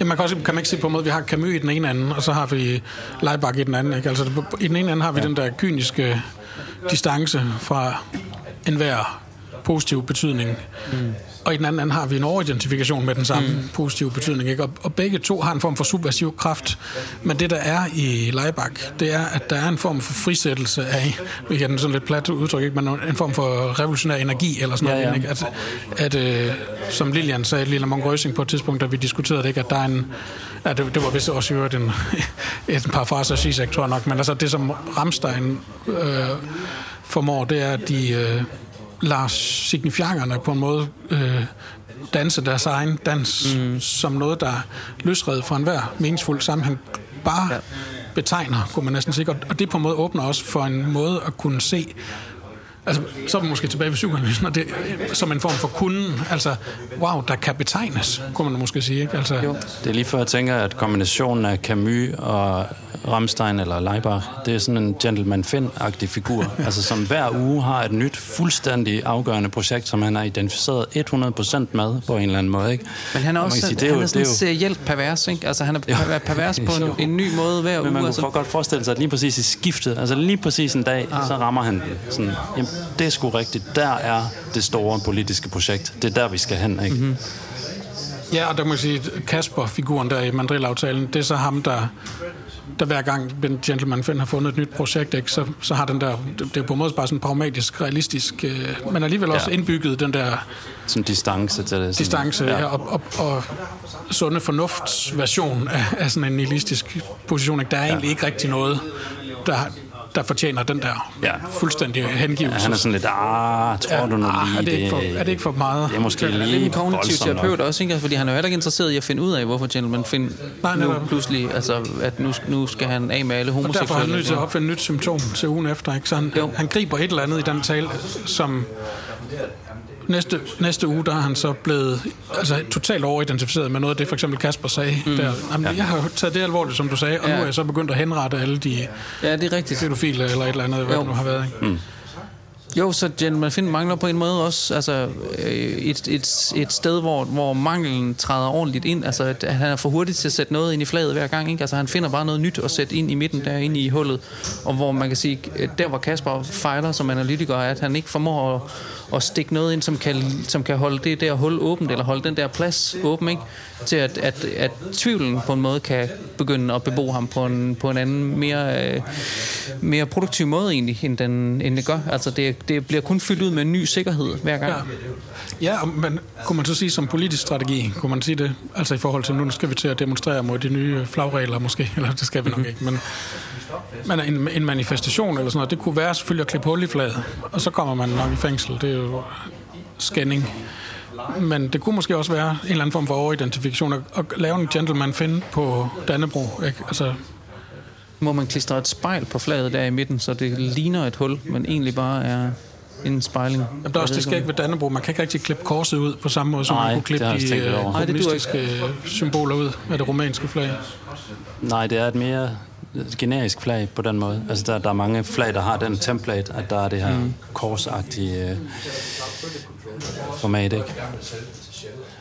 Ja, man kan, også, kan man ikke se på en måde, vi har Camus i den ene ende, og så har vi Leibach i den anden. Ikke? Altså, I den ene ende har vi ja. den der kyniske distance fra enhver positiv betydning. Mm og i den anden ende har vi en overidentifikation med den samme mm. positive betydning. Ikke? Og, og begge to har en form for subversiv kraft. Men det, der er i Leibach, det er, at der er en form for frisættelse af, vi kan sådan lidt plat udtryk, ikke? men en form for revolutionær energi, eller sådan ja, noget. Ja. Ikke? At, at øh, som Lilian sagde, Lilla Monk på et tidspunkt, da vi diskuterede det, ikke? at der er en, ja, det, det var vist også jo en, <laughs> et par fraser af Zizek, tror jeg nok, men altså det, som Ramstein øh, formår, det er, at de... Øh, lader signifiankerne på en måde øh, danse deres egen dans mm. som noget, der løsredet fra enhver meningsfuld sammenhæng bare ja. betegner, kunne man næsten sige. Og det på en måde åbner også for en måde at kunne se Altså, så er man måske tilbage ved psykoanalysen, og det, som en form for kunden. Altså, wow, der kan betegnes, kunne man måske sige. Ikke? Altså, jo. Det er lige før jeg tænker, at kombinationen af Camus og Rammstein eller Leibach, det er sådan en gentleman Finn-agtig figur, <laughs> altså som hver uge har et nyt, fuldstændig afgørende projekt, som han har identificeret 100% med på en eller anden måde. Ikke? Men han er også sige, det er han jo, er sådan det er jo... serielt pervers, ikke? Altså han er jo. pervers på en, <laughs> en ny måde hver Men uge. man kunne altså. godt forestille sig, at lige præcis i skiftet, altså lige præcis en dag, ah. så rammer han sådan, jamen, det er sgu rigtigt, der er det store politiske projekt. Det er der, vi skal hen, ikke? Mm-hmm. Ja, og der må jeg sige, Kasper-figuren der i Mandrill-aftalen, det er så ham, der der hver gang Ben Gentleman Finn har fundet et nyt projekt, ikke, så, så har den der, det er på en måde bare sådan pragmatisk, realistisk, øh, men alligevel også ja. indbygget den der... Sådan distance til det. Distance, ja, og, og, og sunde fornuftsversion af, af sådan en nihilistisk position. Ikke? Der er ja. egentlig ikke rigtig noget, der, der fortjener den der ja. fuldstændige hengivelse. Ja, han er sådan lidt, ah, tror ja, du nu ah, lige er det, ikke for, er det ikke for meget? Det er måske lige Det er en kognitiv terapeut også, ikke? fordi han er jo heller ikke interesseret i at finde ud af, hvorfor Gentleman Finn nej, nu nej. pludselig, altså, at nu, nu skal han af med alle homoseksuelle. Og derfor er han nødt til at opfinde et nyt symptom til ugen efter. Ikke? Så han, han griber et eller andet i den tale, som næste, næste uge, der er han så blevet altså, totalt overidentificeret med noget af det, for eksempel Kasper sagde. Mm. Der, jamen, ja. Jeg har taget det alvorligt, som du sagde, og ja. nu er jeg så begyndt at henrette alle de ja, det er rigtigt. pædofile eller et eller andet, hvad jo. det nu har været. Ikke? Mm. Jo, så Gentleman Finn mangler på en måde også altså, øh, et, et, et sted, hvor, hvor manglen træder ordentligt ind. Altså, at han er for hurtig til at sætte noget ind i flaget hver gang. Ikke? Altså, han finder bare noget nyt at sætte ind i midten, der ind i hullet. Og hvor man kan sige, der hvor Kasper fejler som analytiker, er, at han ikke formår at, at stikke noget ind, som kan, som kan holde det der hul åbent, eller holde den der plads åben, ikke? til at, at, at tvivlen på en måde kan begynde at bebo ham på en, på en anden, mere, øh, mere produktiv måde egentlig, end, den, end det gør. Altså det, det bliver kun fyldt ud med en ny sikkerhed hver gang. Ja. ja, men kunne man så sige som politisk strategi, kunne man sige det, altså i forhold til, nu skal vi til at demonstrere mod de nye flagregler måske, <laughs> eller det skal vi nok ikke, men, men en, en manifestation eller sådan noget, det kunne være selvfølgelig at klippe hul i flaget, og så kommer man nok i fængsel, det er jo skænding. men det kunne måske også være en eller anden form for overidentifikation at, at lave en gentleman fin på Dannebro. Ikke? Altså, Må man klistre et spejl på flaget der i midten, så det ligner et hul, men egentlig bare er en spejling? Jamen, der er også det skæg ved Dannebro. Man kan ikke rigtig klippe korset ud på samme måde, som Nej, man kunne klippe de øh, over. Nej, det duer kommunistiske symboler ud af det romanske flag. Nej, det er et mere generisk flag på den måde. Altså, der, der er mange flag, der har den template, at der er det her mm. korsagtige øh, format, ikke?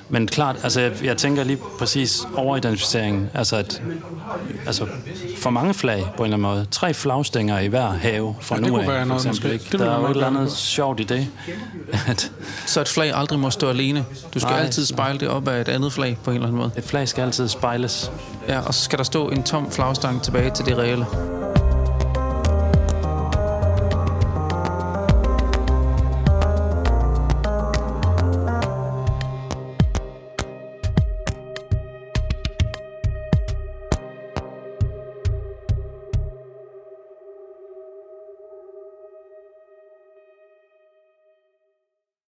Men klart, altså jeg, jeg tænker lige præcis overidentificeringen, altså at altså for mange flag på en eller anden måde, tre flagstænger i hver have fra Ja, nu af, være for noget, eksempel, måske. ikke? Det Der er jo et eller andet sjovt i det, at Så et flag aldrig må stå alene. Du skal Nej. altid spejle det op af et andet flag på en eller anden måde. et flag skal altid spejles. Ja, og så skal der stå en tom flagstang tilbage til det reelle.